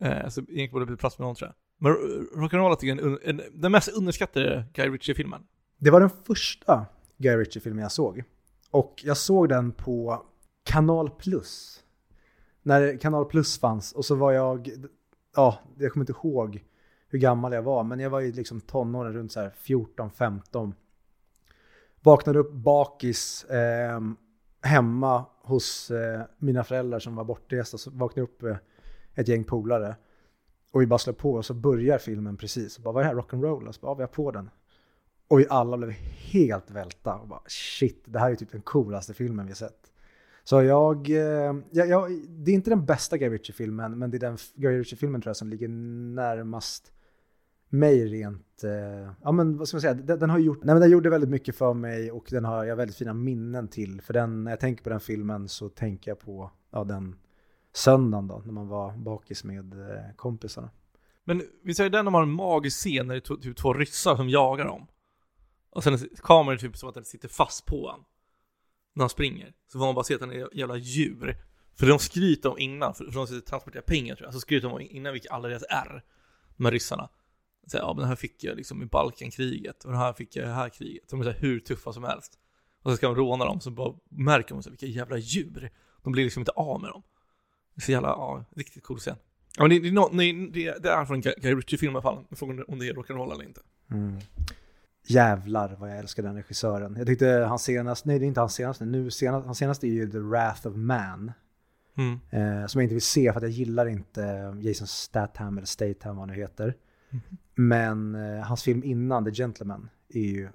Eh, så egentligen borde det bli plats med någon tror jag. Men Rock'n'Roll är typ en, en, den mest underskattade Guy Ritchie-filmen. Det var den första Guy Ritchie-filmen jag såg. Och jag såg den på Kanal Plus. När Kanal Plus fanns. Och så var jag, ja, jag kommer inte ihåg hur gammal jag var. Men jag var ju liksom tonåren, runt så här 14-15. Vaknade upp bakis eh, hemma hos eh, mina föräldrar som var bortresta. Så vaknade jag upp eh, ett gäng polare. Och vi bara slår på och så börjar filmen precis. Och bara, vad är det här? Rock'n'roll? Och så bara, ja, vi har på den. Och vi alla blev helt välta och bara shit, det här är typ den coolaste filmen vi sett. Så jag, eh, jag, jag det är inte den bästa Guy Ritchie-filmen, men det är den f- Guy Ritchie-filmen tror jag som ligger närmast mig rent, eh, ja men vad ska man säga, den, den har gjort, nej men den gjorde väldigt mycket för mig och den har jag väldigt fina minnen till. För den, när jag tänker på den filmen så tänker jag på, ja den söndagen då, när man var bakis med eh, kompisarna. Men vi säger den de har en magisk scen när det är typ två ryssar som jagar dem. Och sen är kameran typ som att den sitter fast på honom. När han springer. Så får man bara se att han är ett jävla djur. För de skryter om innan, för de ska transportera pengar tror jag, så skryter de om innan vilka alla deras är. De här ryssarna. Så ja men den här fick jag liksom i Balkankriget och den här fick jag i det här kriget. De är så här hur tuffa som helst. Och så ska de råna dem, så bara märker man så här, vilka jävla djur. De blir liksom inte av med dem. Det är så jävla, ja, riktigt cool scen. Ja men det, det, är nej, det, det är från Guy Ritchie-film i alla fall. Frågan om det är rock'n'roll eller inte. Mm. Jävlar vad jag älskar den regissören. Jag tyckte hans senaste, nej det är inte hans senaste, nu senast, hans senaste är ju The Wrath of Man. Mm. Eh, som jag inte vill se för att jag gillar inte Jason Statham eller Statham vad han nu heter. Mhm. Men eh, hans film innan, The Gentleman, är ju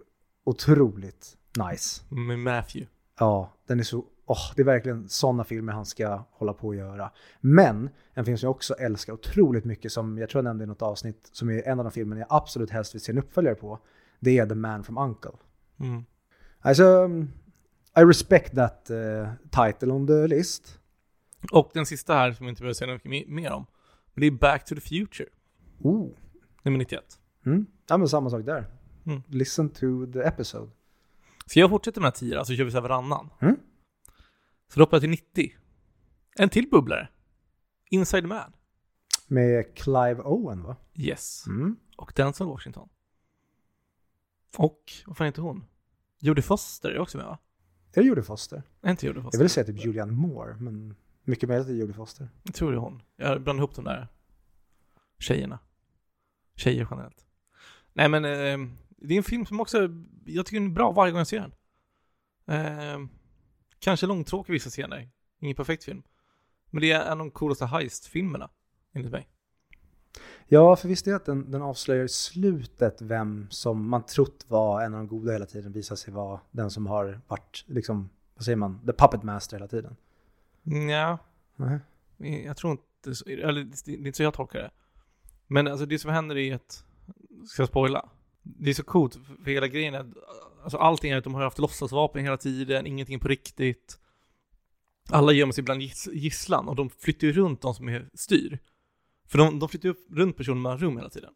otroligt nice. Med Matthew. Ja, den är så, åh, det är verkligen sådana filmer han ska hålla på och göra. Men en film som jag också älskar otroligt mycket, som jag tror jag nämnde i något avsnitt, som är en av de filmerna jag absolut helst vill se en uppföljare på, det är The Man from Uncle. Mm. Alltså, um, I respect that uh, title on the list. Och den sista här som vi inte behöver säga något mer- om. Men det är Back to the Future. Oh. Nummer 91. Mm. Ja men samma sak där. Mm. Listen to the episode. Ska jag fortsätta med den här 10 så kör vi så här varannan. Mm. Så då hoppar jag till 90. En till bubblare. Inside Man. Med Clive Owen va? Yes. Mm. Och Denzel Washington. Och, vad fan heter hon? Jodie Foster är också med va? Är det Jodie Foster? Är inte Jodie Jag Foster? vill säga typ Julianne Moore, men mycket möjligt att det är Jodie Foster. Jag tror det är hon. Jag blandar ihop de där tjejerna. Tjejer generellt. Nej men, eh, det är en film som också, jag tycker den är bra varje gång jag ser den. Eh, kanske långtråkig vissa scener. Ingen perfekt film. Men det är en av de coolaste heist-filmerna, enligt mig. Ja, för visst är det att den, den avslöjar i slutet vem som man trott var en av de goda hela tiden visar sig vara den som har varit, liksom, vad säger man, the puppet master hela tiden. Ja, Nej. jag tror inte eller det är inte så jag tolkar det. Men alltså det som händer är att, ska jag spoila? Det är så coolt, för för hela grejen är att, alltså allting är att de har haft låtsasvapen hela tiden, ingenting på riktigt. Alla gömmer sig bland giss, gisslan och de flyttar ju runt de som är styr. För de, de flyttar ju runt personer mellan rum hela tiden.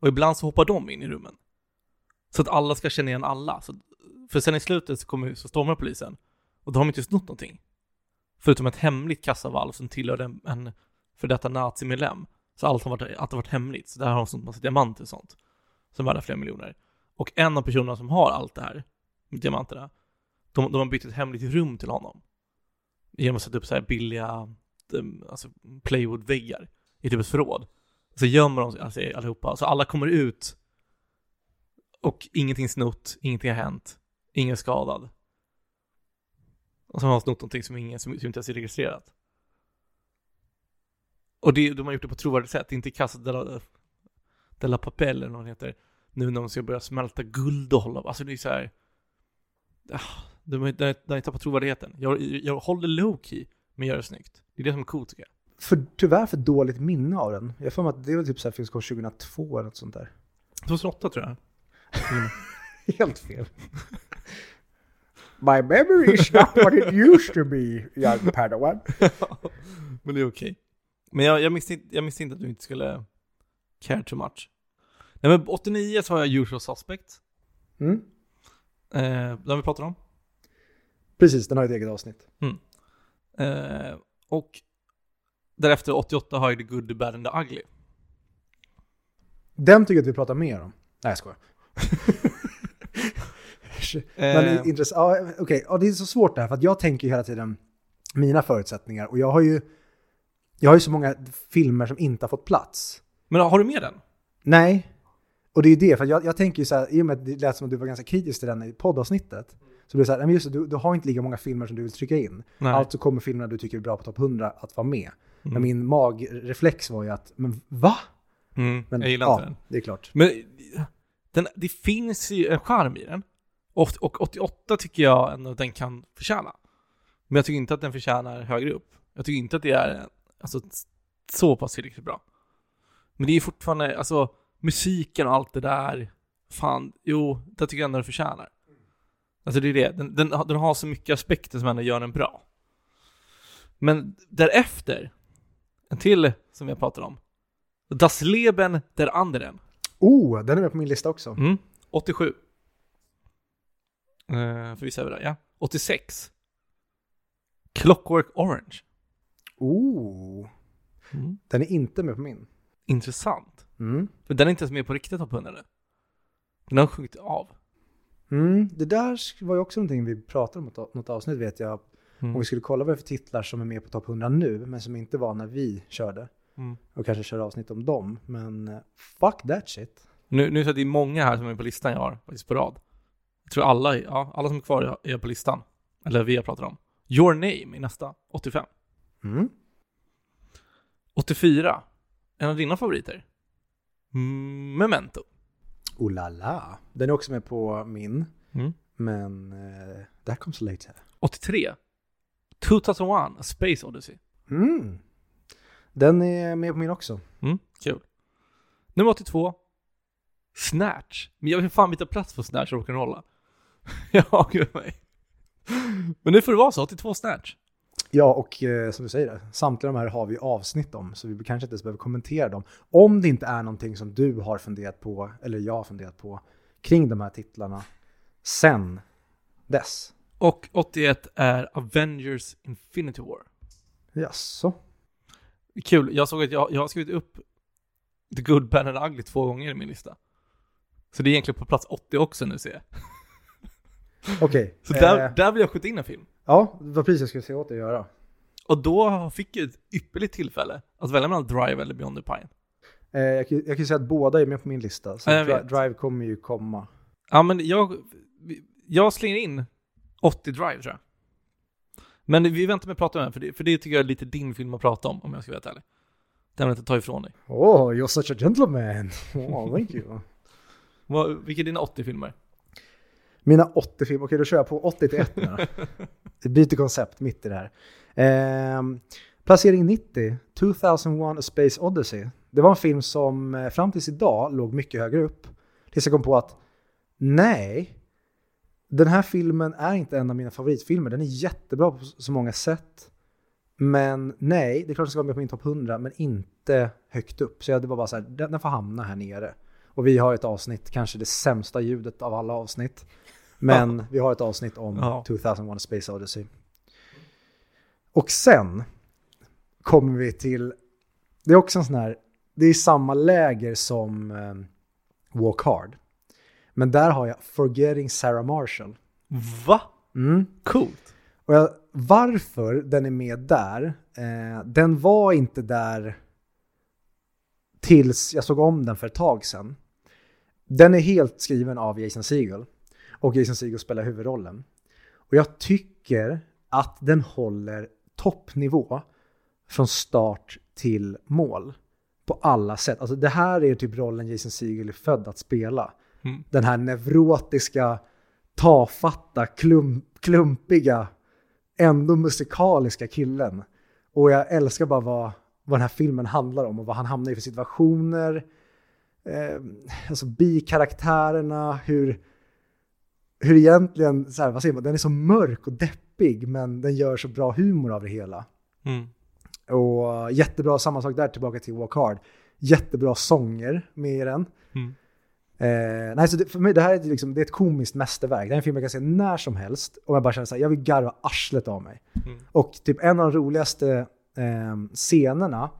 Och ibland så hoppar de in i rummen. Så att alla ska känna igen alla. Så, för sen i slutet så, kommer, så stormar polisen. Och då har de inte snott någonting. Förutom ett hemligt kassavalv som tillhörde en, en för detta nazimedlem. Så allt har varit, allt har varit hemligt. Så där har de snott massa diamanter och sånt. Som är värda flera miljoner. Och en av personerna som har allt det här, med diamanterna, de, de har byggt ett hemligt rum till honom. Genom att sätta upp så här billiga, ehm, alltså playwood-väggar i typ ett förråd. Så gömmer de sig alltså, allihopa, så alla kommer ut och ingenting snott, ingenting har hänt, ingen är skadad. Och så har de snott någonting som, ingen, som, som inte ens är registrerat. Och det, de har gjort det på ett trovärdigt sätt, inte Casa de la, de la Papel eller vad den heter. Nu när de ska börja smälta guld och hålla Alltså det är så här. ah, De har har tappat trovärdigheten. Jag, jag håller low key, men gör det snyggt. Det är det som är coolt tycker jag. För, tyvärr för dåligt minne av den. Jag får att det var typ så här, finns kom 2002 eller något sånt där. 2008 tror jag. Helt fel. My memory is not what it used to be, young Padawan. men det är okej. Men jag, jag, misste, inte- jag misste inte att du inte skulle care too much. Nej men 89 så har jag Usual Suspect. Mm. Eh, den vi pratat om. Precis, den har ett eget avsnitt. Eh, och därefter 88 har jag The Good, The Bad and The Ugly. Den tycker jag att vi pratar mer om. Nej, jag skojar. Men Eh, intressant. Ja, okej. Ja, det är så svårt det här, för att jag tänker hela tiden mina förutsättningar. Och jag har ju, jag har ju så många filmer som inte har fått plats. men har du med den? Nej. Och det är ju det, för jag, jag tänker ju så här, i och med att det lät som att du var ganska kritisk till den i poddavsnittet. Så blir det så här, men just det, du, du har inte lika många filmer som du vill trycka in. Nej. Alltså kommer filmerna du tycker är bra på topp 100 att vara med. Men Mm. min magreflex var ju att, men va? Mm, Men, jag gillar ja, inte den. det är klart. Men den, det finns ju en charm i den. Och, och 88 tycker jag ändå att den kan förtjäna. Men jag tycker inte att den förtjänar högre upp. Jag tycker inte att det är alltså, så pass tillräckligt bra. Men det är fortfarande, alltså musiken och allt det där. Fan, jo, det tycker jag ändå den förtjänar. Alltså det är det, den, den, den har så mycket aspekter som ändå gör den bra. Men därefter, en till som har pratat om. Das Leben der anderen. Oh, den är med på min lista också. Mm. 87. Uh, för vissa är vi där, ja. 86. Clockwork Orange. Oh, Mm. den är inte med på min. Intressant. Mm. Den är inte ens med på riktigt topp 100 nu. Den har sjunkit av. Mm, det där var ju också någonting vi pratade om i något- avsnitt vet jag. Mm. Om vi skulle kolla vad det är för titlar som är med på topp 100 nu, men som inte var när vi körde. Mm. Och kanske köra avsnitt om dem. Men eh, fuck that shit. Nu, nu så att det är många här som är på listan jag har, faktiskt på rad. Jag tror alla, ja, alla som är kvar är på listan. Eller vi har pratat om. Your Name är nästa, 85. Mm. 84. En av dina favoriter. Mm, Memento. Oh la la. Den är också med på min. Mm. Men eh, that comes later. 83. 2001, A Space Odyssey. Mm. Den är med på min också. Mm, kul. Nummer 82. Snatch. Men jag vill fan byta plats på Snatch och rock'n'rolla. ja, gud mig. Men nu får det vara så, 82 Snatch. Ja, och eh, som du säger, samtliga de här har vi avsnitt om, så vi kanske inte ens behöver kommentera dem. Om det inte är någonting som du har funderat på, eller jag har funderat på, kring de här titlarna sen dess. Och 81 är Avengers Infinity War. Jaså? Kul, jag såg att jag, jag har skrivit upp The Good, Bad and Ugly två gånger i min lista. Så det är egentligen på plats 80 också nu ser jag. Okej. Så där, eh, där vill jag skjuta in en film. Ja, det var precis jag skulle säga åt dig att göra. Och då fick jag ett ypperligt tillfälle att välja mellan Drive eller Beyond the Pine. Eh, jag, kan- jag kan säga att båda är med på min lista, så Ja. Drive kommer ju komma. Ja men jag, jag slänger in 80 Drive tror jag. Men vi väntar med att prata om den, för det, för det tycker jag är lite din film att prata om, om jag ska vara helt ärlig. Den vill jag inte ta ifrån dig. Oh, you're such a gentleman! Oh, thank you. Vilka är dina 80 filmer? Mina 80 filmer, okej då kör jag på 80 till 1 nu byter koncept mitt i det här. Ehm, placering 90, 2001 A Space Odyssey. Det var en film som eh, fram tills idag låg mycket högre upp. Tills jag kom på att nej, den här filmen är inte en av mina favoritfilmer. Den är jättebra på så många sätt. Men nej, det är klart den ska vara med på min topp 100, men inte högt upp. Så jag, det var bara så här, den får hamna här nere. Och vi har ett avsnitt, kanske det sämsta ljudet av alla avsnitt. Men vi har ett avsnitt om Ja. 2001 A Space Odyssey. Och sen kommer vi till, det är också en sån här, det är samma läger som eh, Walk Hard. Men där har jag Forgetting Sarah Marshall. Va? Mm. Coolt. Och jag, varför den är med där, eh, den var inte där tills jag såg om den för ett tag sedan. Den är helt skriven av Jason Segel och Jason Segel spelar huvudrollen. Och jag tycker att den håller toppnivå från start till mål på alla sätt. Alltså det här är typ rollen Jason Segel är född att spela. Mm. Den här neurotiska, tafatta, klump, klumpiga, ändå musikaliska killen. Och jag älskar bara vad, vad den här filmen handlar om och vad han hamnar i för situationer. Eh, alltså bikaraktärerna, hur, hur egentligen, så här, vad säger man, den är så mörk och deppig men den gör så bra humor av det hela. Mm. Och jättebra, samma sak där tillbaka till Walk Hard. Jättebra sånger med i den. Mm. Eh, nej, så det, för mig, det här är, liksom, det är ett komiskt mästerverk. Det är en film jag kan se när som helst. Och jag bara känner så här, jag vill garva arslet av mig. Mm. Och typ en av de roligaste eh, scenerna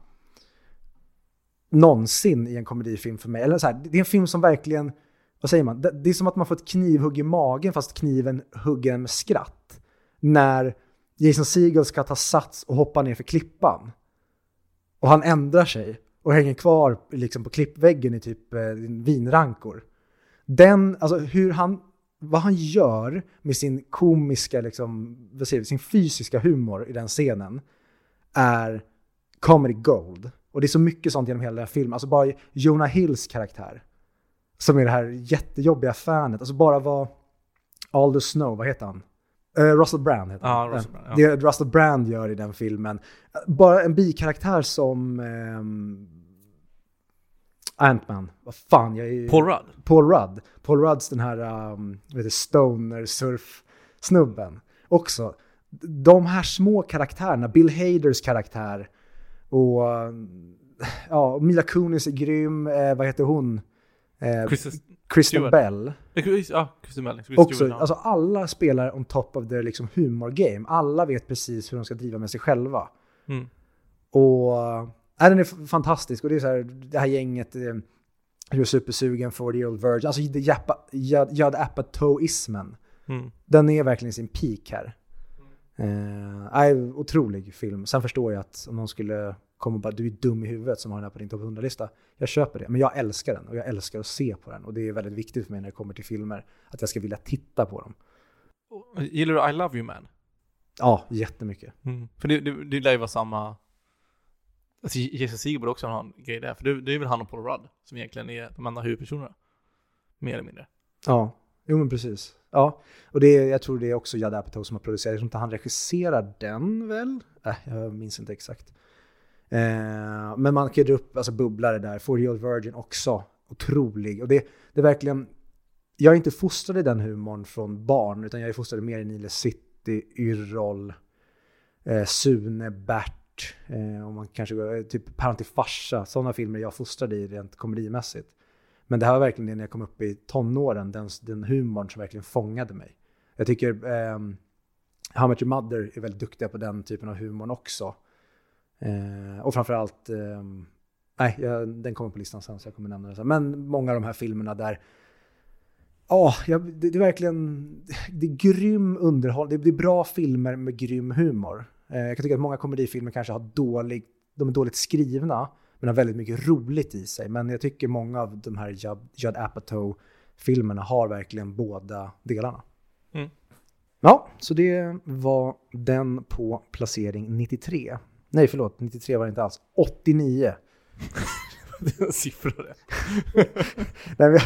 någonsin i en komedifilm för mig. Eller så här, det är en film som verkligen, vad säger man? Det, det är som att man får ett knivhugg i magen fast kniven hugger en med skratt. När Jason Segel ska ta sats och hoppa ner för klippan. Och han ändrar sig och hänger kvar liksom på klippväggen i typ eh, vinrankor. Den, alltså hur han, vad han gör med sin komiska, liksom, vad säger vi, sin fysiska humor i den scenen är comedy gold. Och det är så mycket sånt genom hela den här filmen. Alltså bara Jonah Hills karaktär. Som är det här jättejobbiga fanet. Alltså bara vad Aldo Snow, vad heter han? Eh, Russell Brand heter han. Russell Brand, ja. Det Russell Brand gör i den filmen. Bara en bikaraktär som ehm, Ant-Man. Vad fan, jag är Paul Rudd. Paul Rudd. Paul Rudds den här um, vad heter, stoner surf snubben Också, de här små karaktärerna, Bill Haders karaktär och um, ja, Mila Kunis är grym, eh, vad heter hon? Eh, Kristen, Kristen. Bell. eh, ja, Kristen Bell. Kristen Också, Stewart, ja. alltså alla spelar on top of their liksom humor game. Alla vet precis hur de ska driva med sig själva. Mm. Och äh, den är fantastisk. Och det är så här, det här gänget, eh, hur är supersugen, 40 year old virgin. Alltså Judd Apatow-ismen. Mm. Den är verkligen sin peak här. Eh, otrolig film. Sen förstår jag att om någon skulle komma och bara du är dum i huvudet som har den här på din topp 100-lista. Jag köper det. Men jag älskar den och jag älskar att se på den. Och det är väldigt viktigt för mig när det kommer till filmer. Att jag ska vilja titta på dem. Gillar du I Love You Man? Ja, jättemycket. Mm. För det, det, det lär ju vara samma... Alltså Jesus Segel borde också ha en grej där, för det, det är väl han och Paul Rudd som egentligen är de enda huvudpersonerna. Mer eller mindre. Ja, jo men precis. Ja, och det jag tror det är också Judd Apatow som har producerat. Jag tror inte han regisserar den väl? Äh, jag minns inte exakt. Eh, men man kan dra upp alltså, bubblare där. 40 Real Virgin också. Otrolig. Och det, det är verkligen... Jag är inte fostrad i den humorn från barn, utan jag är fostrad mer i Nile City, Yrrol, eh, Sune, Bert, eh, och man kanske går, eh, typ Päron till farsa. Sådana filmer jag fostrade i rent komedimässigt. Men det här var verkligen det när jag kom upp i tonåren, den, den humorn som verkligen fångade mig. Jag tycker eh, How Much Your Mother är väldigt duktiga på den typen av humorn också. Eh, och framförallt, um, nej, jag, den kommer på listan sen så jag kommer nämna den sen. Men många av de här filmerna där, ja, det, det är verkligen, det är grym underhåll, det, det är bra filmer med grym humor. Eh, jag kan tycka att många komedifilmer kanske har dålig, de är dåligt skrivna, men har väldigt mycket roligt i sig. Men jag tycker många av de här Judd, Judd Apatow-filmerna har verkligen båda delarna. Mm. Ja, så det var den på placering 93. Nej, förlåt, 93 var det inte alls. 89. Det är en siffra det. Nej, jag,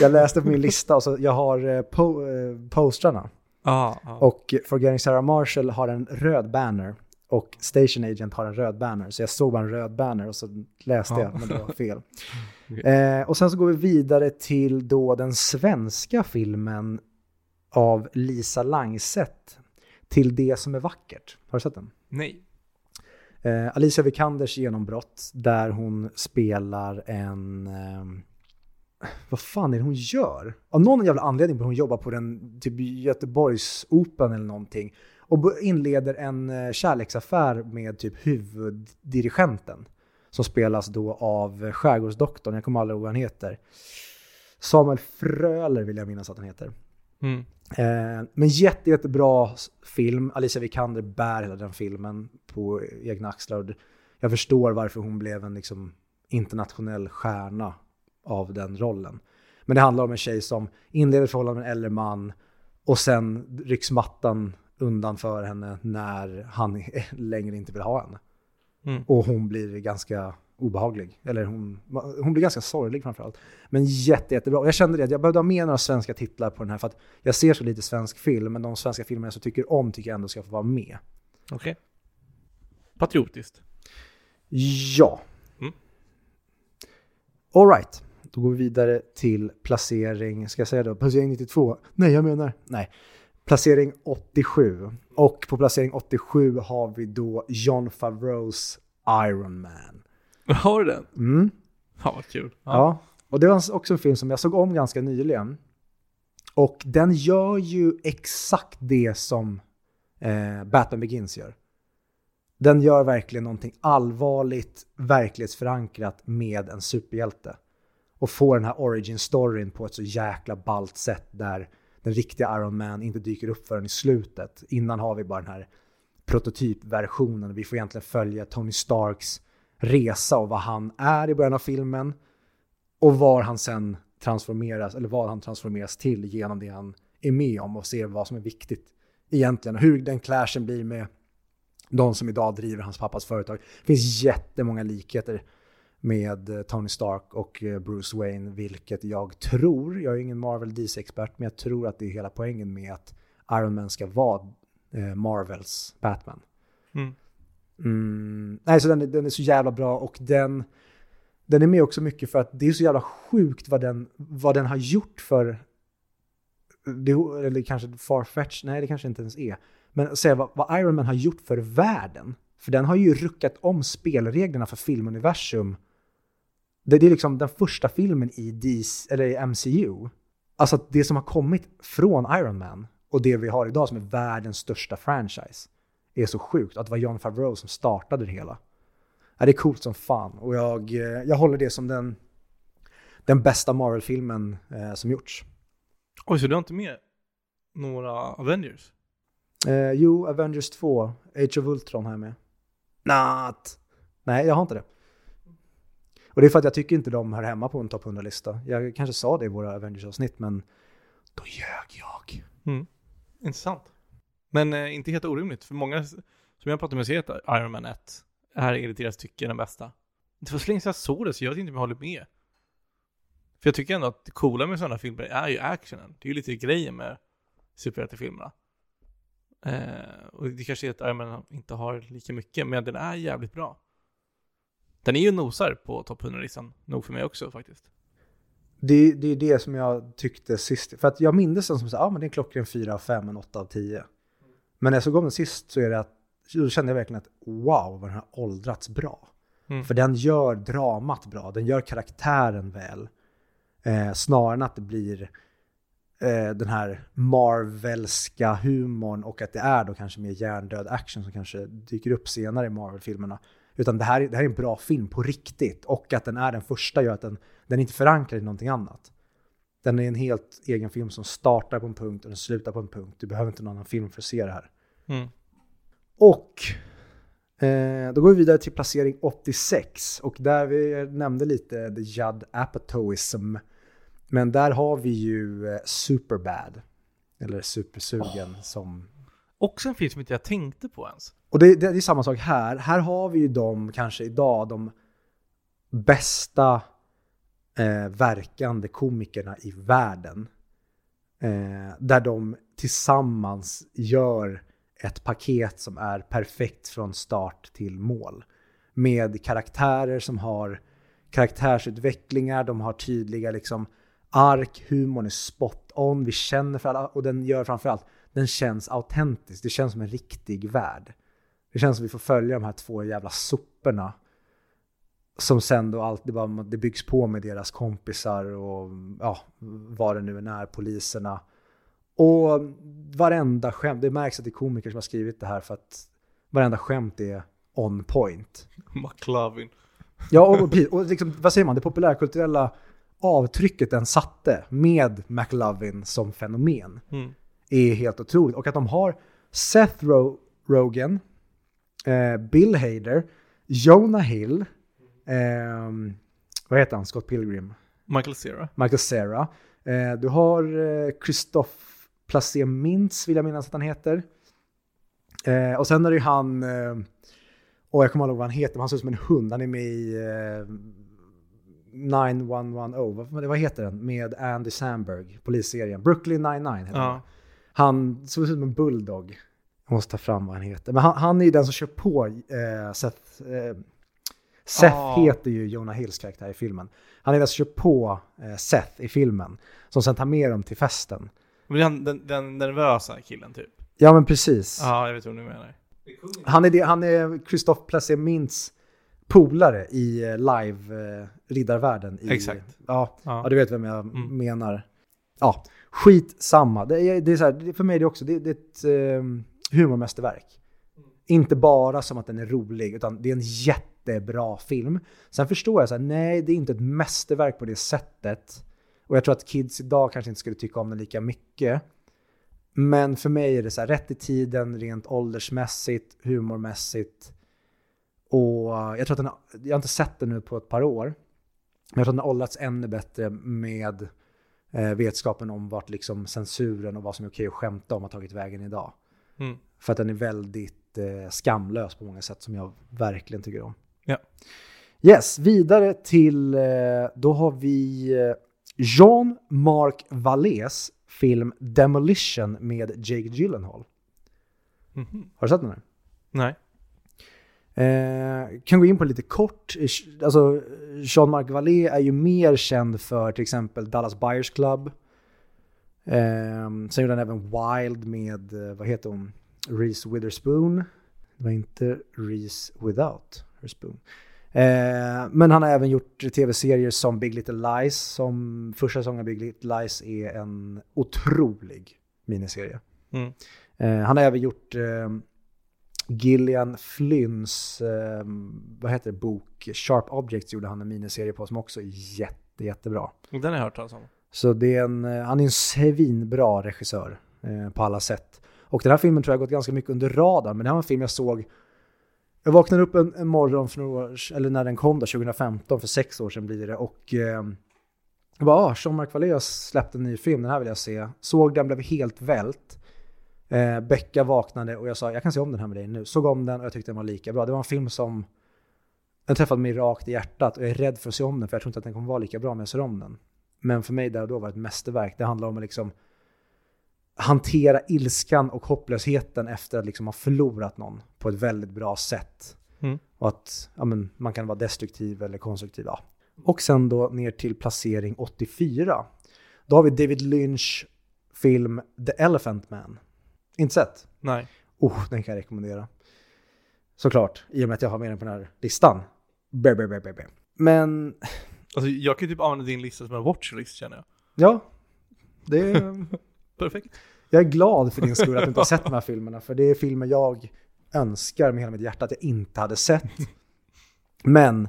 jag läste på min lista och så jag har eh, po, eh, postrarna. Ja, ja. Och Forgetting Sarah Marshall har en röd banner. Och Station Agent har en röd banner. Så jag såg bara en röd banner och så läste Ja. jag, men det var fel. Okej. eh, och sen så går vi vidare till då den svenska filmen av Lisa Langset. Till det som är vackert. Har du sett den? Nej. Eh, Alicia Vikanders genombrott där hon spelar en... Eh, vad fan är det hon gör? Av någon jävla anledning börjar hon jobba på den typ Göteborgsoperan eller någonting. Och inleder en eh, kärleksaffär med typ huvuddirigenten. Som spelas då av skärgårdsdoktorn, jag kommer aldrig ihåg vad han heter. Samuel Fröler vill jag minnas att han heter. Mm. Eh, men jätte, jättebra film. Alicia Vikander bär hela den filmen på egna axlar. Jag förstår varför hon blev en liksom internationell stjärna av den rollen. Men det handlar om en tjej som inleder förhållande med en äldre man och sen rycks mattan undan för henne när han längre inte vill ha henne. Mm. Och hon blir ganska obehaglig. Eller hon, hon blir ganska sorglig framförallt. Men jätte, jättebra. Jag kände det, jag behövde ha med några svenska titlar på den här för att jag ser så lite svensk film, men de svenska filmer jag så tycker om tycker jag ändå ska få vara med. Okej. Patriotiskt. Ja. Mm. All right. Då går vi vidare till placering, ska jag säga då, placering 92? Nej, jag menar, nej. Placering 87. Och på placering 87 har vi då John Favreaus Iron Man. Har du den? Mm. Ja, vad kul. Ja. och det var också en film som jag såg om ganska nyligen. Och den gör ju exakt det som eh, Batman Begins gör. Den gör verkligen någonting allvarligt, verklighetsförankrat med en superhjälte. Och får den här origin storyn på ett så jäkla ballt sätt där den riktiga Iron Man inte dyker upp förrän i slutet. Innan har vi bara den här prototypversionen. Vi får egentligen följa Tony Starks resa och vad han är i början av filmen. Och var han sen transformeras, eller vad han transformeras till genom det han är med om och ser vad som är viktigt egentligen. Hur den clashen blir med de som idag driver hans pappas företag. Det finns jättemånga likheter med eh, Tony Stark och eh, Bruce Wayne, vilket jag tror, jag är ingen Marvel DC-expert, men jag tror att det är hela poängen med att Iron Man ska vara eh, Marvels Batman. Mm. Mm, nej, så den, är- den är så jävla bra och den, den är med också mycket för att det är så jävla sjukt vad den, vad den har gjort för, det, eller kanske farfetch, nej det kanske inte ens är, men säga vad, vad Iron Man har gjort för världen. För den har ju ruckat om spelreglerna för filmuniversum. Det, det är liksom den första filmen i, DC, eller i MCU. Alltså att det som har kommit från Iron Man och det vi har idag som är världens största franchise är så sjukt. Att det var John Favreau som startade det hela. Ja, det är coolt som fan. Och jag, eh, jag håller det som den, den bästa Marvel-filmen eh, som gjorts. Oj, så du har inte med några Avengers? Eh, jo, Avengers 2, Age of Ultron har jag med. Not. Nej, jag har inte det. Och det är för att jag tycker inte de hör hemma på en topp 100-lista. Jag kanske sa det i våra Avengers-avsnitt, men då ljög jag. Mm. Intressant. Men eh, inte helt orimligt, för många som jag pratar med säger att Iron Man 1 är enligt deras tycke den bästa. Det var så länge sedan jag såg det, så jag vet inte om jag håller med. För jag tycker ändå att det coola med sådana filmer är ju actionen. Det är ju lite grejen med superhjältefilmerna. Eh, och det kanske är att Iron Man inte har lika mycket, men den är jävligt bra. Den är ju nosar på topp 100-listan, nog för mig också faktiskt. Det, det är det som jag tyckte sist. För att jag minns den som så ja ah, men det är en klockren 4 av 5, en 8 av 10. Men när jag såg om den sist så är det att, då kände jag verkligen att wow, vad den har åldrats bra. Mm. För den gör dramat bra, den gör karaktären väl. Eh, snarare än att det blir eh, den här Marvelska humorn och att det är då kanske mer hjärndöd action som kanske dyker upp senare i Marvel-filmerna. Utan det här, det här är en bra film på riktigt och att den är den första gör att den, den är inte förankrad i någonting annat. Den är en helt egen film som startar på en punkt och den slutar på en punkt. Du behöver inte någon annan film för att se det här. Mm. Och eh, då går vi vidare till placering 86 och där vi nämnde lite the Judd Apatoism. Men där har vi ju eh, Superbad. Eller Supersugen som... Också en film som inte jag tänkte på ens. Och det, det, det är samma sak här. Här har vi ju de, kanske idag, de bästa eh, verkande komikerna i världen. Eh, där de tillsammans gör ett paket som är perfekt från start till mål. Med karaktärer som har karaktärsutvecklingar, de har tydliga liksom ark, humorn är spot on, vi känner för alla och den gör framförallt, den känns autentisk, det känns som en riktig värld. Det känns som vi får följa de här två jävla soporna. Som sen då alltid bara, det byggs på med deras kompisar och ja, vad det nu än är, poliserna. Och varenda skämt, det märks att det är komiker som har skrivit det här för att varenda skämt är on point. McLovin. Ja, och, och, och liksom, vad säger man, det populärkulturella avtrycket den satte med McLovin som fenomen Mm. är helt otroligt. Och att de har Seth Ro- Rogen, eh, Bill Hader, Jonah Hill, vad heter han, Scott Pilgrim? Michael Cera. Michael Cera. Eh, du har eh, Christophe Placé Mintz, vill jag minnas att han heter. Eh, och sen är det han, och jag kommer ihåg vad han heter, men han ser ut som en hund. Han är med i eh, 9110, vad, vad heter den? Med Andy Samberg, polisserien. Brooklyn 99 heter. Ja. Han såg ut som en bulldog. Jag måste ta fram vad han heter. Men han, han är ju den som kör på eh, Seth. Eh, Seth Ah. heter ju Jonah Hills karaktär i filmen. Han är som kör på eh, Seth i filmen. Som sen tar med dem till festen. Men han, den, den nervösa killen typ. Ja men precis. Ja, jag vet vad du menar. Han är, det, han är Christophe Placé Mintz polare i eh, live eh, Exakt. Ja, ja. Ja. du vet vem jag Mm. menar. Ja, skit samma. Det är, det är så här, för mig är det också, det, det är ett eh, humormästerverk. Inte bara som att den är rolig, utan det är en jättebra film. Sen förstår jag så här, nej det är inte ett mästerverk på det sättet. Och jag tror att kids idag kanske inte skulle tycka om den lika mycket. Men för mig är det så här, rätt i tiden, rent åldersmässigt, humormässigt. Och jag tror att den har, jag har inte sett den nu på ett par år. Men jag tror att den har åldrats ännu bättre med eh, vetskapen om vart liksom censuren och vad som är okej att skämta om har tagit vägen idag. Mm. För att den är väldigt eh, skamlös på många sätt som jag verkligen tycker om. Ja. Yes, vidare till, eh, då har vi eh, Jean-Marc Vallées film Demolition med Jake Gyllenhaal. Mhm. Har du sett den här? Nej. Eh, kan gå in på lite kort. Alltså, Jean-Marc Vallée är ju mer känd för till exempel Dallas Buyers Club. Eh, sen gjorde han även Wild med, eh, vad heter hon, Reese Witherspoon. Det var inte Reese Without her spoon. Eh, men han har även gjort tv-serier som Big Little Lies, som första säsongen av Big Little Lies är en otrolig miniserie. Mm. Eh, han har även gjort eh, Gillian Flynns, eh, vad heter det, bok Sharp Objects gjorde han en miniserie på som också är jätte, jättebra. Den har jag hört talas om. Så det är en, han är en svinbra regissör på alla sätt. Och den här filmen tror jag gått ganska mycket under radarn, men det här var en film jag såg jag vaknade upp en, en morgon för några år, eller när den kom då, 2015, för sex år sedan blir det. Och eh, jag bara, ah, Jean-Marc Vallée har släppt en ny film, den här vill jag se. Såg den, blev helt vält. Eh, Becka vaknade och jag sa, jag kan se om den här med dig nu. Såg om den och jag tyckte den var lika bra. Det var en film som, den träffade mig rakt i hjärtat och jag är rädd för att se om den, för jag tror inte att den kommer vara lika bra om jag ser om den. Men för mig där och då var det ett mästerverk. Det handlar om att liksom hantera ilskan och hopplösheten efter att liksom ha förlorat någon på ett väldigt bra sätt. Mm. Och att ja, men, man kan vara destruktiv eller konstruktiv. Ja. Och sen då ner till placering 84. Då har vi David Lynch film The Elephant Man. Inte sett? Nej. Oh, den kan jag rekommendera. Såklart, i och med att jag har med den på den här listan. Bä, bä, bä, bä. Men Alltså jag kan ju typ använda din lista som en watchlist känner jag. ja, det. Perfekt. Jag är glad för din skull att du inte har sett de här filmerna, för det är filmer jag önskar med hela mitt hjärta att jag inte hade sett. Men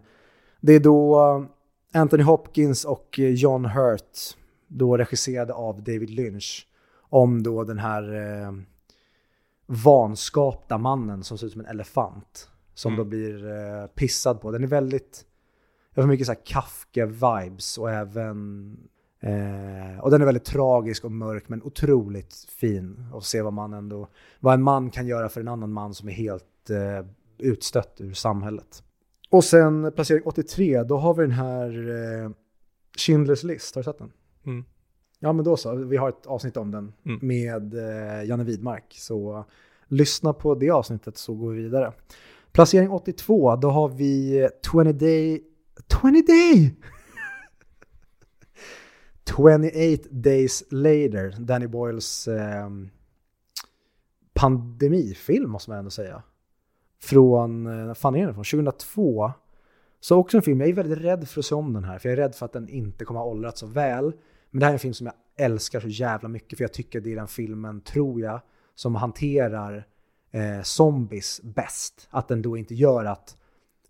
det är då Anthony Hopkins och John Hurt, då regisserade av David Lynch, om då den här eh, vanskapta mannen som ser ut som en elefant. Som Mm. då blir eh, pissad på. Den är väldigt, jag får mycket så här Kafka-vibes och även Eh, och den är väldigt tragisk och mörk men otroligt fin att se vad man ändå, vad en man kan göra för en annan man som är helt eh, utstött ur samhället. Och sen placering 83, då har vi den här eh, Schindler's list, har du sett den? Mm. Ja men då så, vi har ett avsnitt om den Mm. med eh, Janne Widmark. Så lyssna på det avsnittet så går vi vidare. Placering 82, då har vi eh, 20 Day... 20 Day! 28 Days Later, Danny Boyles eh, pandemifilm måste man ändå säga. Från, vad fan är den från? 2002. Så också en film, jag är väldigt rädd för att se om den här, för jag är rädd för att den inte kommer ha åldrats så väl. Men det här är en film som jag älskar så jävla mycket, för jag tycker det är den filmen, tror jag, som hanterar eh, zombies bäst. Att den då inte gör att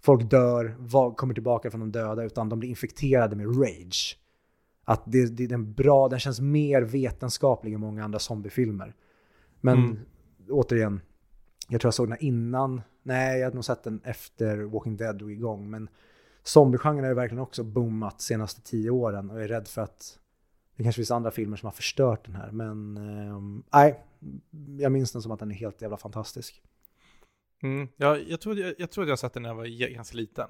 folk dör, kommer tillbaka från de döda, utan de blir infekterade med rage. Att det, det är en bra, den känns mer vetenskaplig än många andra zombiefilmer. Men Mm. återigen, jag tror jag såg den innan, nej jag hade nog sett den efter Walking Dead drog igång, men Zombiegenren har ju verkligen också boomat senaste tio åren och jag är rädd för att det kanske finns andra filmer som har förstört den här. Men ehm, nej, jag minns den som att den är helt jävla fantastisk. Mm. Ja, jag, tror, jag, jag att jag sett den när jag var ganska liten.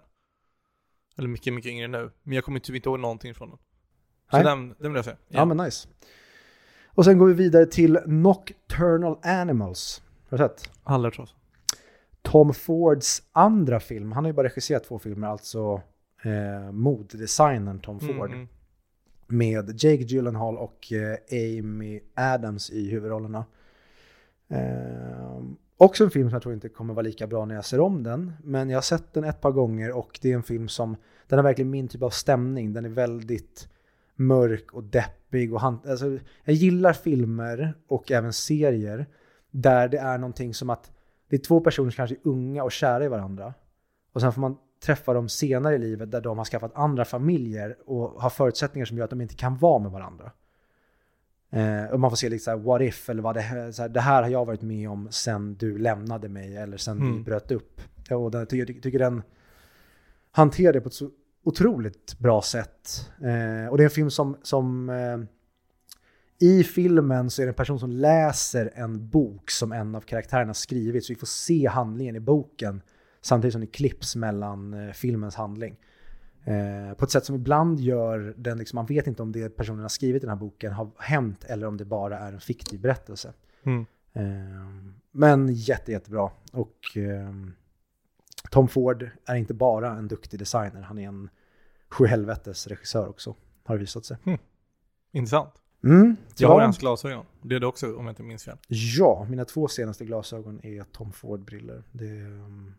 Eller mycket, mycket yngre nu. Men jag kommer typ inte ihåg någonting från den. Så den, den vill jag se. Ja, men nice. Och sen går vi vidare till Nocturnal Animals. Har du sett? Alla tror. Tom Fords andra film. Han har ju bara regisserat två filmer, alltså eh, moddesignern Tom Ford. Mm, mm. Med Jake Gyllenhaal och eh, Amy Adams i huvudrollerna. Eh, också en film som jag tror inte kommer vara lika bra när jag ser om den. Men jag har sett den ett par gånger och det är en film som, den har verkligen min typ av stämning. Den är väldigt mörk och deppig. Och han, alltså, jag gillar filmer och även serier där det är någonting som att det är två personer som kanske är unga och kära i varandra. Och sen får man träffa dem senare i livet där de har skaffat andra familjer och har förutsättningar som gör att de inte kan vara med varandra. Eh, och man får se lite så här, what if, eller vad det, här- det här har jag varit med om sen du lämnade mig eller sen vi Mm. bröt upp. Ja, Och den, jag tycker, tycker den hanterar det på ett så otroligt bra sätt. Eh, och det är en film som, som eh, i filmen så är det en person som läser en bok som en av karaktärerna skrivit, så vi får se handlingen i boken samtidigt som det klipps mellan eh, filmens handling. Eh, på ett sätt som ibland gör den, liksom, man vet inte om det personen har skrivit i den här boken har hänt eller om det bara är en fiktiv berättelse. Mm. Eh, men jätte, jättebra. Och eh, Tom Ford är inte bara en duktig designer, han är en sjuhelvetes regissör också, har det visat sig. Intressant. Mm, Jag har hans glasögon. Det är det också om jag inte minns fel. Ja, mina två senaste glasögon är Tom Ford-briller. Um...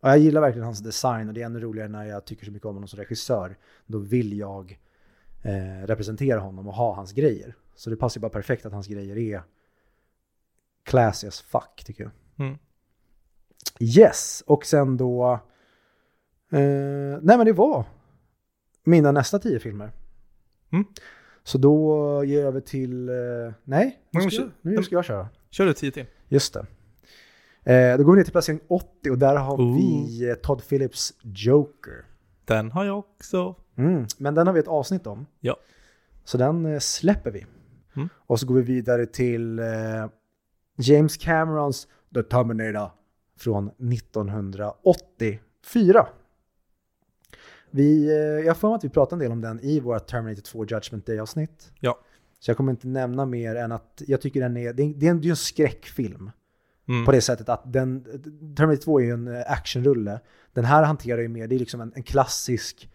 ja, jag gillar verkligen hans design och det är ännu roligare när jag tycker så mycket om honom som regissör. Då vill jag eh, representera honom och ha hans grejer. Så det passar ju bara perfekt att hans grejer är classy as fuck tycker jag. Mm. Yes, och sen då... Eh, nej men det var mina nästa tio filmer. Mm. Så då ger jag över till... Eh, nej, nu ska, jag, nu ska jag köra. Kör du tio till. Just det. Eh, då går vi ner till placering 80 och där har Ooh. vi eh, Todd Phillips Joker. Den har jag också. Mm. Men den har vi ett avsnitt om. Ja. Så den eh, släpper vi. Mm. Och så går vi vidare till eh, James Camerons The Terminator från 1984. Vi, eh, jag mig att vi pratade en del om den i våra Terminator 2 Judgment Day-avsnitt. Ja. Så jag kommer inte nämna mer än att jag tycker den är, det är, det är en, det är en skräckfilm. Mm. På det sättet att den, Terminator 2 är ju en eh, actionrulle. Den här hanterar ju mer, det är liksom en, en klassisk,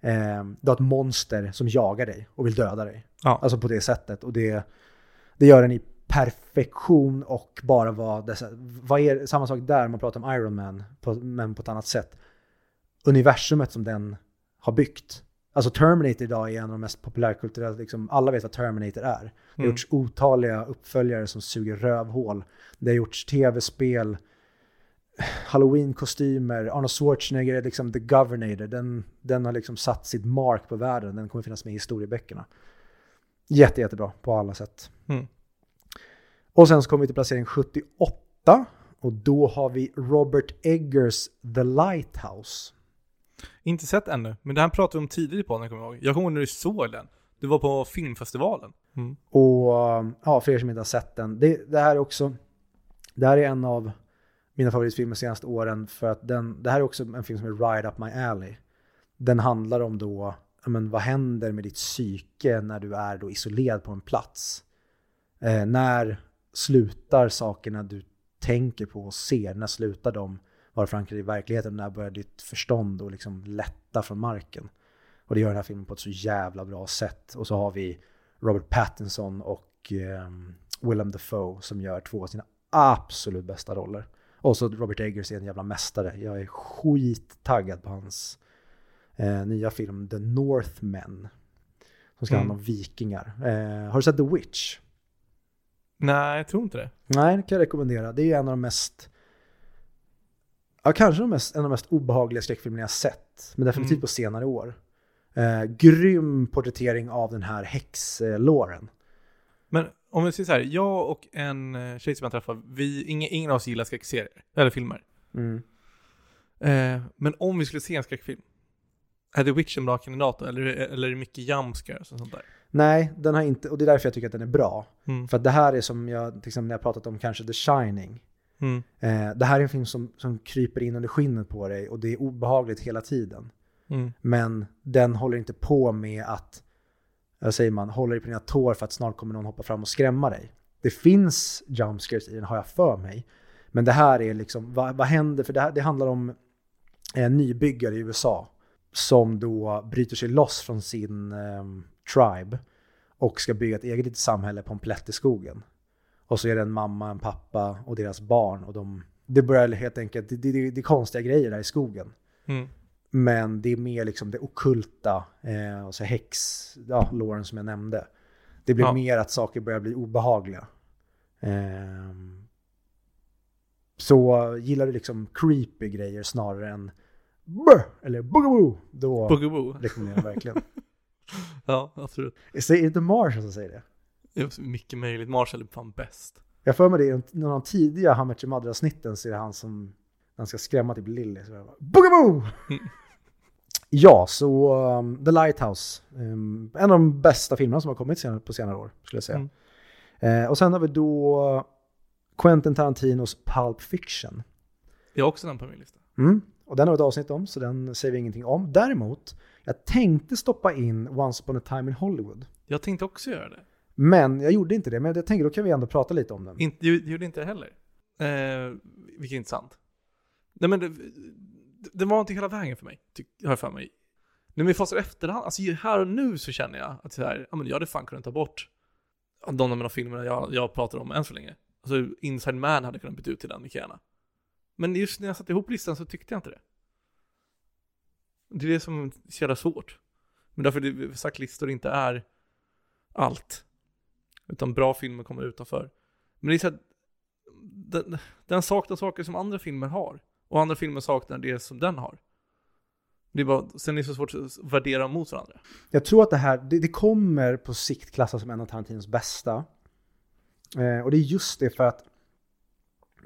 eh, du har ett monster som jagar dig och vill döda dig. Ja. Alltså på det sättet. Och det, det gör den i perfektion och bara vad dessa, vad är samma sak där, man pratar om Iron Man, på, men på ett annat sätt. Universumet som den har byggt. Alltså Terminator idag är en av de mest populärkulturella, liksom, alla vet vad Terminator är. Det har Mm. gjorts otaliga uppföljare som suger rövhål. Det har gjorts tv-spel, Halloween-kostymer, Arnold Schwarzenegger är liksom the governator. Den, den har liksom satt sitt mark på världen. Den kommer finnas med i historieböckerna. Jätte, jättebra på alla sätt. Mm. Och sen så kommer vi till placering 78. Och då har vi Robert Eggers The Lighthouse. Inte sett ännu, men det här pratade vi om tidigt på kommer jag ihåg. Jag kommer ihåg när du såg den. Du var på filmfestivalen. Mm. Och ja, för er som inte har sett den. Det, det här är också, det här är en av mina favoritfilmer senaste åren för att den, det här är också en film som är right up my alley. Den handlar om då, men vad händer med ditt psyke när du är då isolerad på en plats? Eh, när slutar sakerna du tänker på och ser, när slutar de vara förankrade i verkligheten? När börjar ditt förstånd att liksom lätta från marken? Och det gör den här filmen på ett så jävla bra sätt. Och så har vi Robert Pattinson och um, Willem Dafoe som gör två av sina absolut bästa roller. Och så Robert Eggers är en jävla mästare. Jag är skittaggad på hans eh, nya film The Northmen. Som ska handla om vikingar. Eh, har du sett The Witch? Nej, jag tror inte det. Nej, det kan jag rekommendera. Det är en av de mest Ja, kanske de mest, en av de mest obehagliga skräckfilmerna jag sett. Men definitivt Mm. på senare år. Eh, grym porträttering av den här häxlåren. Men om vi säger så här, jag och en eh, tjej som jag träffar, vi, ingen, ingen av oss gillar skräckserier. Eller filmer. Mm. Eh, men om vi skulle se en skräckfilm, är The Witch en bra kandidat då? Eller, eller är det mycket jumpscares och sånt där? Nej, den har inte, och det är därför jag tycker att den är bra. Mm. För att det här är som jag, till exempel när jag pratat om kanske The Shining. Mm. Eh, det här är en film som, som kryper in under skinnet på dig och det är obehagligt hela tiden. Mm. Men den håller inte på med att, vad säger man, håller dig på dina tår för att snart kommer någon hoppa fram och skrämma dig. Det finns jumpscares i den har jag för mig. Men det här är liksom, vad, vad händer? För det, här, det handlar om en nybyggare i USA som då bryter sig loss från sin ehm, tribe och ska bygga ett eget litet samhälle på en plätt i skogen. Och så är det en mamma, en pappa och deras barn och de, det börjar helt enkelt, det, det, det är konstiga grejer där i skogen. Mm. Men det är mer liksom det okulta, eh, och så häx, ja, Lauren som jag nämnde. Det blir Ja. mer att saker börjar bli obehagliga. Ehm, så gillar du liksom creepy grejer snarare än Brr! eller boogaboo, då Bugaboo. rekommenderar jag verkligen. Ja, absolut. Är det inte Marshall som säger det? Det är mycket möjligt. Marshall är fan bäst. Jag får mig det, i någon av de tidiga Your Mother-avsnitten så är det han som, han ska skrämma typ Lily, så är det bara Boogaboo! Mm. Ja, så um, The Lighthouse. Um, en av de bästa filmerna som har kommit senare, på senare år, skulle jag säga. Mm. Eh, och sen har vi då Quentin Tarantinos Pulp Fiction. Jag har också den på min lista. Mm. Och den har vi ett avsnitt om, så den säger vi ingenting om. Däremot, jag tänkte stoppa in Once upon a time in Hollywood. Jag tänkte också göra det. Men jag gjorde inte det, men jag tänkte då kan vi ändå prata lite om den. Inte, gjorde inte jag heller. Eh, vilket är intressant. Nej men det, det var inte hela vägen för mig, har jag för mig. När vi fasar efterhand, alltså här och nu så känner jag att så här, ja, men jag hade fan kunnat ta bort de av mina filmer jag, jag pratar om än så länge. Alltså Inside Man hade kunnat byta ut till den mycket gärna. Men just när jag satte ihop listan så tyckte jag inte det. Det är det som är så jävla svårt. Men därför det sagt listor inte är allt. Utan bra filmer kommer utanför. Men det är så att den, den saknar saker som andra filmer har. Och andra filmer saknar det som den har. Det är bara, sen är det så svårt att värdera mot varandra. Jag tror att det här, det, det kommer på sikt klassas som en av Tarantinos bästa. Eh, och det är just det för att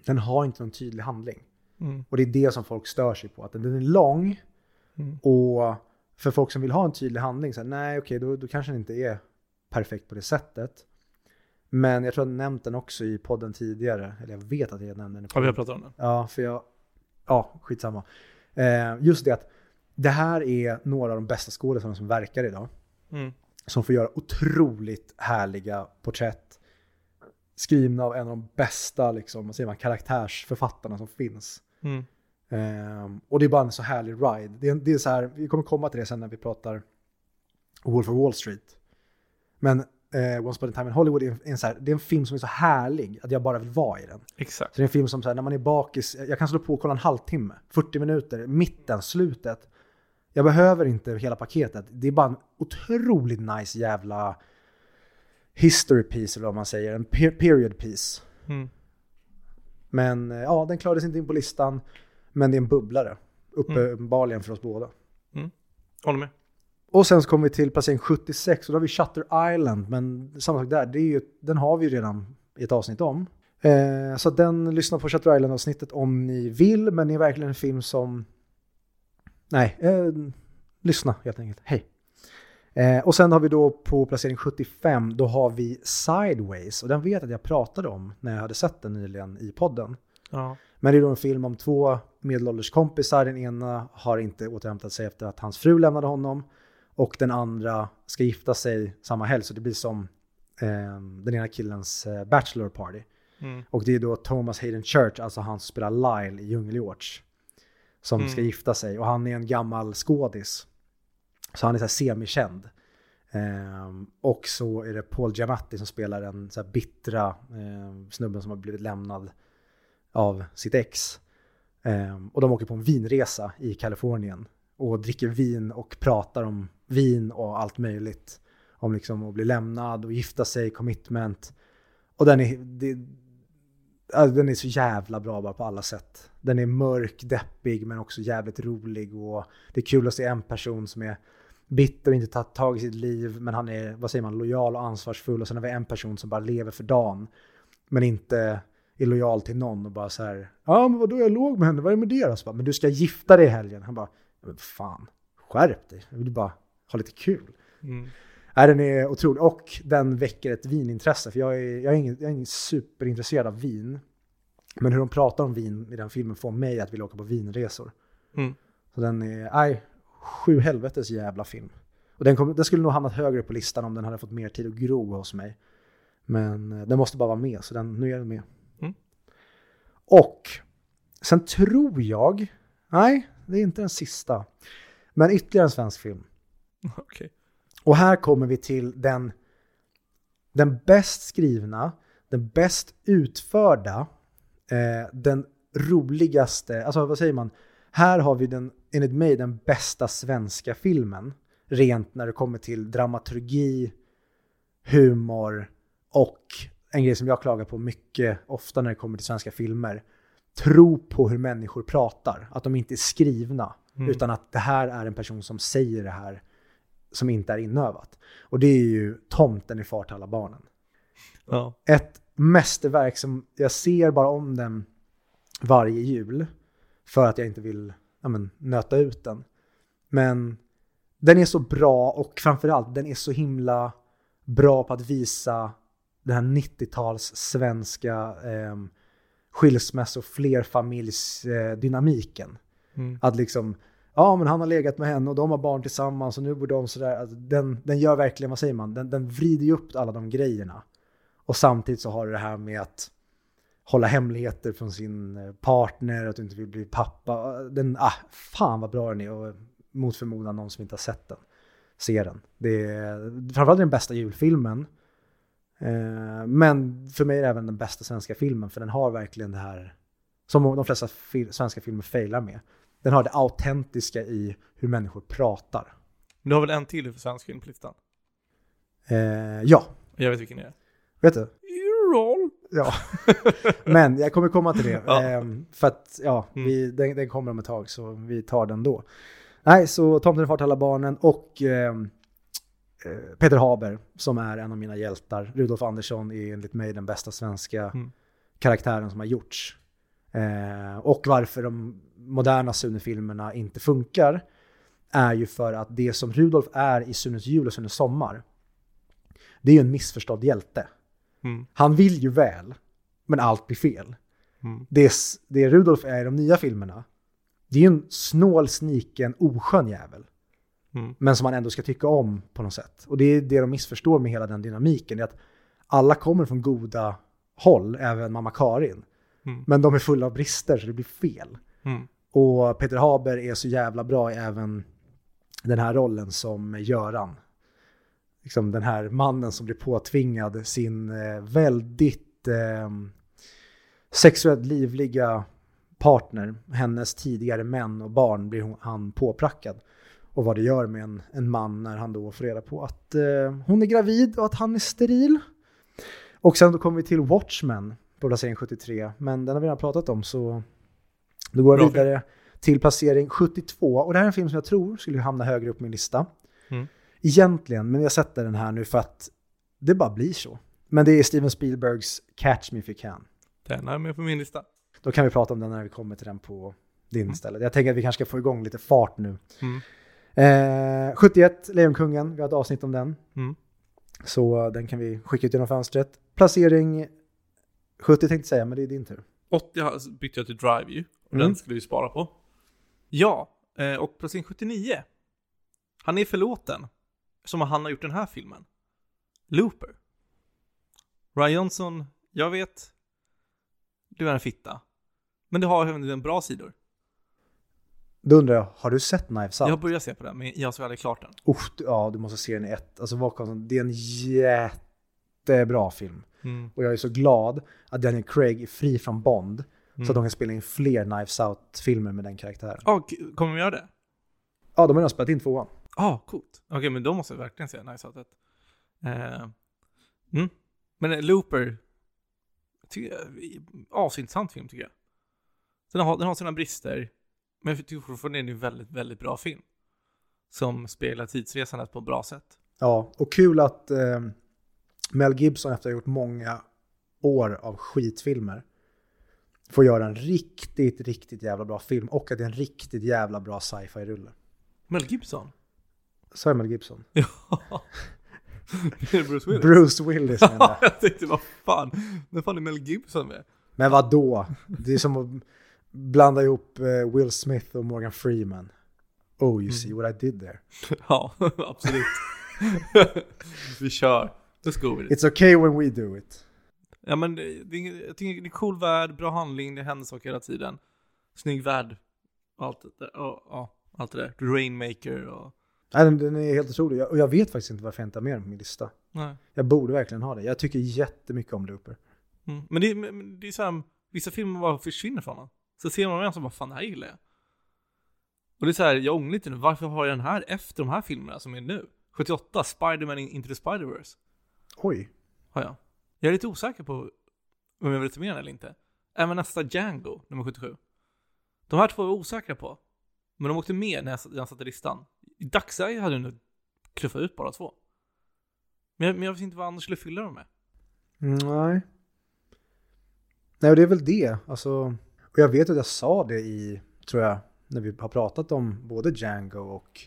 den har inte någon tydlig handling. Mm. Och det är det som folk stör sig på. Att den är lång Mm. och för folk som vill ha en tydlig handling, så här, nej okej, då, då kanske den inte är perfekt på det sättet. Men jag tror att jag nämnt den också i podden tidigare, eller jag vet att jag nämnde den i Ja, vi har pratat om den. Ja, för jag, ja, skitsamma. Eh, just det att det här är några av de bästa skådespelarna som verkar idag. Mm. som får göra otroligt härliga porträtt. Skrivna av en av de bästa liksom, vad säger man, karaktärsförfattarna som finns. Mm. Ehm, och det är bara en så härlig ride. Det är, det är så här, vi kommer komma till det sen när vi pratar Wolf of Wall Street. Men eh, Once upon a time in Hollywood är en, en, så här, det är en film som är så härlig att jag bara vill vara i den. Exakt. Så det är en film som så här, när man är bakis, jag kan slå på och kolla en halvtimme, 40 minuter, mitten, slutet. Jag behöver inte hela paketet. Det är bara en otroligt nice jävla history piece eller vad man säger, en per- period piece. Mm. Men eh, ja, den klarades inte in på listan, men det är en bubblare. Uppenbarligen för oss båda. Håller med. Och sen så kommer vi till placering 76 och då har vi Shutter Island, men samma sak där, det är ju, den har vi ju redan i ett avsnitt om. Eh, så den, lyssna på Shutter Island-avsnittet om ni vill, men det är verkligen en film som... Nej, eh, lyssna helt enkelt. Hej. Eh, och sen har vi då på placering 75, då har vi Sideways, och den vet jag att jag pratade om när jag hade sett den nyligen i podden. Ja. Men det är då en film om två medelålders kompisar. Den ena har inte återhämtat sig efter att hans fru lämnade honom. Och den andra ska gifta sig samma helg. Så det blir som eh, den ena killens eh, bachelor party. Mm. Och det är då Thomas Hayden Church, alltså han som spelar Lyle i Djungelhjorts. Som Mm. ska gifta sig. Och han är en gammal skådis. Så han är så här semikänd. Ehm, och så är det Paul Giamatti som spelar den så bittra eh, snubben som har blivit lämnad av sitt ex. Ehm, och de åker på en vinresa i Kalifornien och dricker vin och pratar om vin och allt möjligt. Om liksom att bli lämnad och gifta sig, commitment. Och den är, det, alltså den är så jävla bra bara på alla sätt. Den är mörk, deppig men också jävligt rolig och det är kul att se en person som är bitter och inte tagit tag i sitt liv men han är, vad säger man, lojal och ansvarsfull och sen har vi en person som bara lever för dagen men inte illojal till någon och bara så här, ja men vadå jag låg med henne, vad är det med det då? Så bara, men du ska gifta dig i helgen. Han bara, men fan, skärp dig, jag vill bara ha lite kul. Mm. Nej, den är otrolig. Och den väcker ett vinintresse. För jag är, jag är, ingen, jag är ingen superintresserad av vin. Men hur de pratar om vin i den filmen får mig att vilja åka på vinresor. Mm. Så den är, nej, sju helvetes jävla film. Och den, kom, den skulle nog hamnat högre på listan om den hade fått mer tid att gro hos mig. Men eh, den måste bara vara med, så den, nu är den med. Och sen tror jag, nej, det är inte den sista. Men ytterligare en svensk film. Okej. Och här kommer vi till den, den bäst skrivna, den bäst utförda, eh, den roligaste, alltså vad säger man? Här har vi den, enligt mig, den bästa svenska filmen. Rent när det kommer till dramaturgi, humor och en grej som jag klagar på mycket ofta när det kommer till svenska filmer. Tro på hur människor pratar, att de inte är skrivna. Mm. Utan att det här är en person som säger det här som inte är inövat. Och det är ju Tomten i Far till alla barnen. Ja. Ett mästerverk som jag ser bara om den varje jul. För att jag inte vill ja, men, nöta ut den. Men den är så bra och framförallt den är så himla bra på att visa den här 90-tals svenska eh, skilsmässo flerfamiljsdynamiken. Mm. Att liksom, ja men han har legat med henne och de har barn tillsammans och nu bor de sådär. Alltså, den, den gör verkligen, vad säger man, den, den vrider ju upp alla de grejerna. Och samtidigt så har du det här med att hålla hemligheter från sin eh, partner, att du inte vill bli pappa. Den, ah, fan vad bra den är och mot förmodan någon som inte har sett den, ser den. Det är framförallt den bästa julfilmen. Eh, men för mig är det även den bästa svenska filmen, för den har verkligen det här som de flesta fil svenska filmer failar med. Den har det autentiska i hur människor pratar. Du har väl en till för svensk film på listan? Eh, ja, Jag vet vilken det är. vet du? Roll. Ja. Men jag kommer komma till det. Ja. Ehm, för att ja, Mm. vi, den, den kommer om ett tag så vi tar den då. Nej, så Tomten far till alla barnen och ehm, eh, Peter Haber som är en av mina hjältar. Rudolf Andersson är enligt mig den bästa svenska Mm. karaktären som har gjorts. Eh, och varför de moderna Sune-filmerna inte funkar är ju för att det som Rudolf är i Sunes jul och Sunes sommar det är ju en missförstådd hjälte. Mm. Han vill ju väl, men allt blir fel. Mm. Det, det Rudolf är i de nya filmerna, det är ju en snål, sniken, oskön jävel. Mm. Men som man ändå ska tycka om på något sätt. Och det är det de missförstår med hela den dynamiken. Är att alla kommer från goda håll, även mamma Karin. Mm. Men de är fulla av brister så det blir fel. Mm. Och Peter Haber är så jävla bra i även den här rollen som Göran. Liksom den här mannen som blir påtvingad sin eh, väldigt eh, sexuellt livliga partner, hennes tidigare män och barn blir han påprackad. Och vad det gör med en, en man när han då får reda på att eh, hon är gravid och att han är steril. Och sen då kommer vi till Watchmen på placering 73, men den har vi redan pratat om så då går jag vidare till placering 72. Och det här är en film som jag tror skulle hamna högre upp på min lista. Mm. Egentligen, men jag sätter den här nu för att det bara blir så. Men det är Steven Spielbergs Catch Me If You Can. Den är med på min lista. Då kan vi prata om den när vi kommer till den på din Mm. istället. Jag tänker att vi kanske ska få igång lite fart nu. Mm. Eh, 71, Lejonkungen, vi har ett avsnitt om den. Mm. Så den kan vi skicka ut genom fönstret. Placering 70 tänkte jag säga, men det är din tur. 80 har- bytte jag till Drive ju. Och Mm. den skulle vi spara på. Ja, eh, och placering 79. Han är förlåten. Som han har gjort den här filmen. Looper. Ryan Johnson, jag vet. Du är en fitta. Men du har även en bra sidor. Då undrar jag, har du sett Knives Out? Jag börjar se på den, men jag har så aldrig klart den. Usch, du- ja, du måste se den i ett. Alltså, konstigt. det är en jättebra film. Mm. Och jag är så glad att Daniel Craig är fri från Bond. Så att de kan spela in fler Knives Out-filmer med den karaktären. K- kommer vi göra det? Ja, de har redan spelat in tvåan. Ah, coolt. Okej, men då måste jag verkligen se Nice Out 1. Eh, mm. Men eh, Looper, jag, asintressant film tycker jag. Den har, den har sina brister, men jag tycker fortfarande det är en väldigt, väldigt bra film. Som speglar tidsresandet på ett bra sätt. Ja, och kul att eh, Mel Gibson efter att ha gjort många år av skitfilmer får göra en riktigt, riktigt jävla bra film och att det är en riktigt jävla bra sci-fi-rulle. Mel Gibson? Så är Mel Gibson. Ja. det är Bruce Willis. Bruce Willis menar jag. Ja, jag tänkte vad fan, när fan är Mel Gibson med? Men vad då? Det är som att blanda ihop eh, Will Smith och Morgan Freeman. Oh, you see what I did there. Ja, absolut. Vi kör. Let's go with it. It's okay when we do it. Ja men det, jag tycker det är cool värld, bra handling, det händer saker hela tiden. Snygg värld. Allt det där. Ja, ja, allt det där. Rainmaker och... Nej, den, är helt otrolig. Jag, och jag vet faktiskt inte varför jag inte har med den på min lista. Nej. Jag borde verkligen ha det. Jag tycker jättemycket om Looper. Mm. Men det, men det är så här, vissa filmer bara försvinner från en. Så ser man den som bara, fan det här gillar jag. Och det är så här, jag ångrar lite nu, varför har jag den här efter de här filmerna som är nu? 78, Spider-Man in- Into the Spider-Verse, Oj. har jag. Jag är lite osäker på om jag vill ta med den eller inte. Även nästa Django, nummer 77. De här två var jag osäkra på. Men de åkte med när jag, när jag satte listan. I dagsläget hade jag nog knuffat ut bara två. Men jag, men jag vet inte vad Anders skulle fylla dem med. Nej. Nej, och det är väl det. Alltså, och jag vet att jag sa det i, tror jag, när vi har pratat om både Django och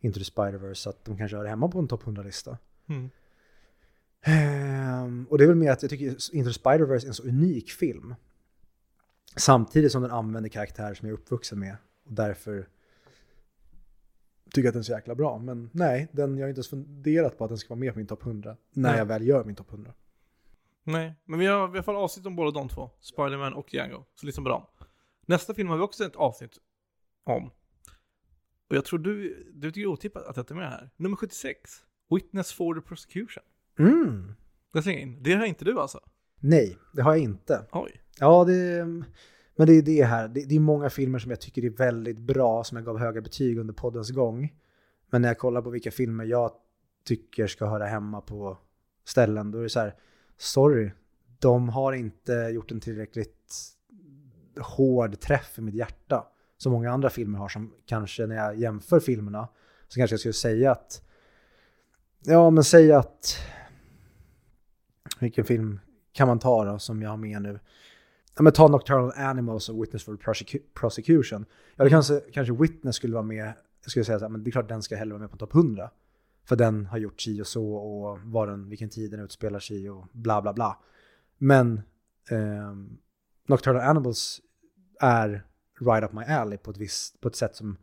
Into the Spider-Verse, att de kanske hör hemma på en topp 100-lista. Mm. Ehm, och det är väl mer att jag tycker Into the Spider-Verse är en så unik film. Samtidigt som den använder karaktärer som jag är uppvuxen med. Och därför tycker att den är så jäkla bra. Men nej, den, jag har inte ens funderat på att den ska vara med på min topp 100. När Nej. jag väl gör min topp 100. Nej, men vi har, vi har fall avsnitt om båda de två. Spider-Man och Django. Så lyssna på dem. Nästa film har vi också ett avsnitt om. Och jag tror du, du tycker det är otippat att jag tar med här. Nummer 76. Witness for the prosecution. Mm. Jag slänger in. Det har inte du alltså? Nej, det har jag inte. Oj. Ja, det, men det är det här. Det, det är många filmer som jag tycker är väldigt bra, som jag gav höga betyg under poddens gång. Men när jag kollar på vilka filmer jag tycker ska höra hemma på ställen, då är det så här, sorry, de har inte gjort en tillräckligt hård träff i mitt hjärta. Som många andra filmer har, som kanske när jag jämför filmerna, så kanske jag skulle säga att, ja men säg att, vilken film kan man ta då som jag har med nu? Ja, men ta Nocturnal Animals och Witness for Prosecution. Ja, det kanske, kanske Witness skulle vara med. Jag skulle säga så här, men det är klart den ska hellre vara med på topp 100. För den har gjort si och så och var den, vilken tid den utspelar sig och bla bla bla. Men eh, Nocturnal Animals är right up my alley på ett, visst, på ett sätt som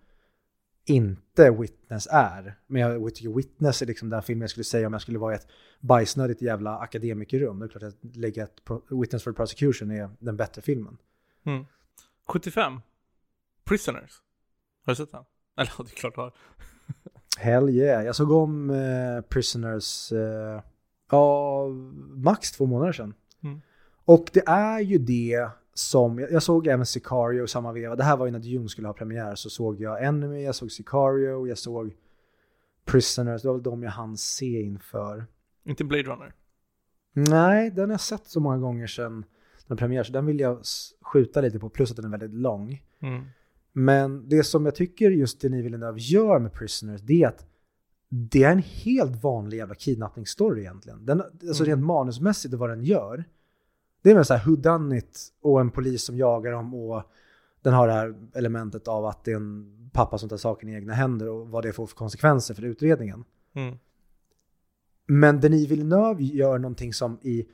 inte Witness är. Men jag tycker Witness är liksom den filmen jag skulle säga om jag skulle vara i ett bajsnödigt jävla akademikerrum. Det är klart att lägga ett Witness for Prosecution är den bättre filmen. Mm. 75. Prisoners. Har du sett den? Eller ja, det är klart du har. Hell yeah. Jag såg om eh, Prisoners, eh, ja, max två månader sedan. Mm. Och det är ju det som, jag, jag såg även Sicario i samma veva. Det här var ju när Dune skulle ha premiär, så såg jag Enemy, jag såg Sicario, jag såg Prisoners, det var väl de jag hann se inför. Inte Blade Runner. Nej, den har jag sett så många gånger sedan den premiär, så den vill jag skjuta lite på, plus att den är väldigt lång. Mm. Men det som jag tycker just Denis Villeneuve gör med Prisoners, det är att det är en helt vanlig jävla kidnappningsstory egentligen. Den, alltså Mm. rent manusmässigt och vad den gör. Det är väl så här whodunit och en polis som jagar dem och den har det här elementet av att det är en pappa som tar saken i egna händer och vad det får för konsekvenser för utredningen. Mm. Men Denis Villeneuve gör någonting som i...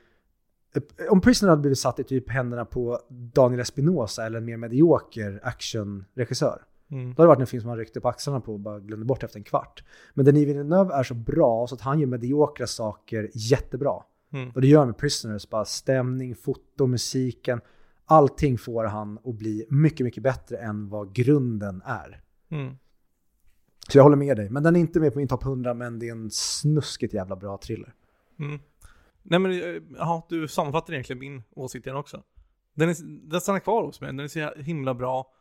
Om Prisoner hade blivit satt i typ händerna på Daniel Espinosa eller en mer medioker actionregissör. Mm. Då hade det varit en film som man ryckte på axlarna på och bara glömde bort efter en kvart. Men Denis Villeneuve är så bra så att han gör mediokra saker jättebra. Mm. Och det gör han med Prisoners, bara stämning, foto, musiken. Allting får han att bli mycket, mycket bättre än vad grunden är. Mm. Så jag håller med dig. Men den är inte med på min topp 100, men det är en snuskigt jävla bra thriller. Mm. Nej men, eh, ja, du sammanfattar egentligen min åsikt igen också. Den, är, den stannar kvar hos mig, den är så himla bra.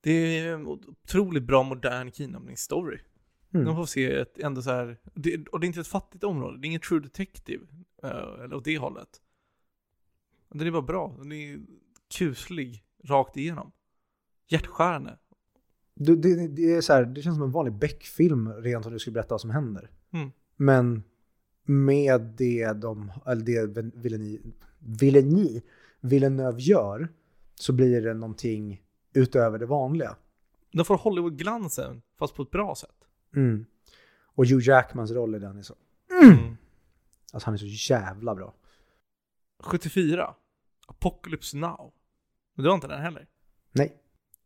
Det är en otroligt bra modern kidnappningsstory. Mm. De får se ett ändå så här, det, och det är inte ett fattigt område, det är inget true detective, eh, eller åt det hållet. Den är bara bra, den är kuslig rakt igenom. Hjärtskärande. Det, det, det, är så här, det känns som en vanlig Beck-film rent om du skulle berätta vad som händer. Mm. Men med det de, eller det Villeneuve, Villeneuve, Villeneuve gör så blir det någonting utöver det vanliga. De får Hollywood-glansen, fast på ett bra sätt. Mm. Och Hugh Jackmans roll i den är så... Mm. Alltså han är så jävla bra. 74. Apocalypse Now. Men du har inte den heller? Nej.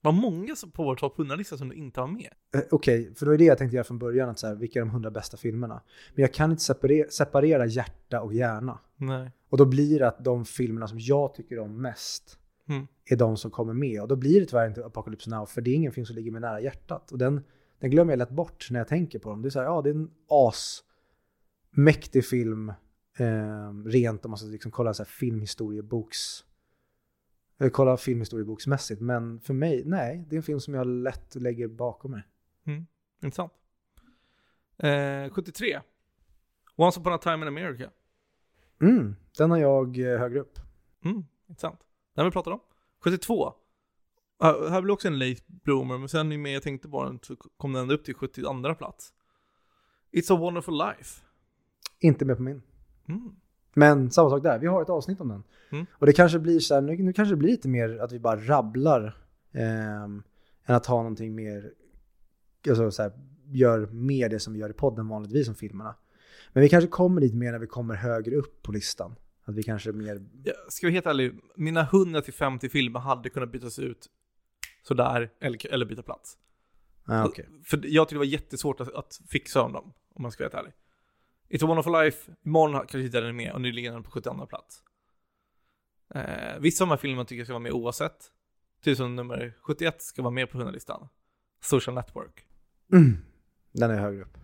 Vad många på vår topp 100-lista som du inte har med. Eh, Okej, för det var det jag tänkte göra från början, att så här, vilka är de 100 bästa filmerna? Men jag kan inte separera, separera hjärta och hjärna. Nej. Och då blir det att de filmerna som jag tycker om mest Mm. är de som kommer med. Och då blir det tyvärr inte Apocalypse Now, för det är ingen film som ligger mig nära hjärtat. Och den, den glömmer jag lätt bort när jag tänker på dem. Det är så här, ja det är en asmäktig film, eh, rent om man ska liksom kolla så här filmhistorieboks... Eller kolla filmhistorieboksmässigt, men för mig, nej, det är en film som jag lätt lägger bakom mig. Mm. Intressant. Eh, 73. Once upon a time in America. Mm, den har jag eh, högre upp. Mm. Intressant. Den har vi pratat om. 72. Uh, här blir också en late bloomer, men sen mer jag tänkte på den så kom den upp till 72 plats. It's a wonderful life. Inte med på min. Mm. Men samma sak där, vi har ett avsnitt om den. Mm. Och det kanske blir så här, nu, nu kanske det blir lite mer att vi bara rabblar ehm, än att ha någonting mer, alltså så här, gör mer det som vi gör i podden vanligtvis som filmerna. Men vi kanske kommer dit mer när vi kommer högre upp på listan. Att vi kanske mer, Jag ska vara helt ärlig, mina 100-50 filmer hade kunnat bytas ut sådär, eller, eller byta plats. ah, okej. För jag tyckte det var jättesvårt att, att fixa om dem, om man ska vara helt ärlig. It's a wonderful life, imorgon kanske inte den med och nu ligger den på 72 plats. Eh, vissa av de här filmerna tycker jag ska vara med oavsett. Typ som nummer 71 ska vara med på 100-listan. Social Network. Mm. Den är högre upp.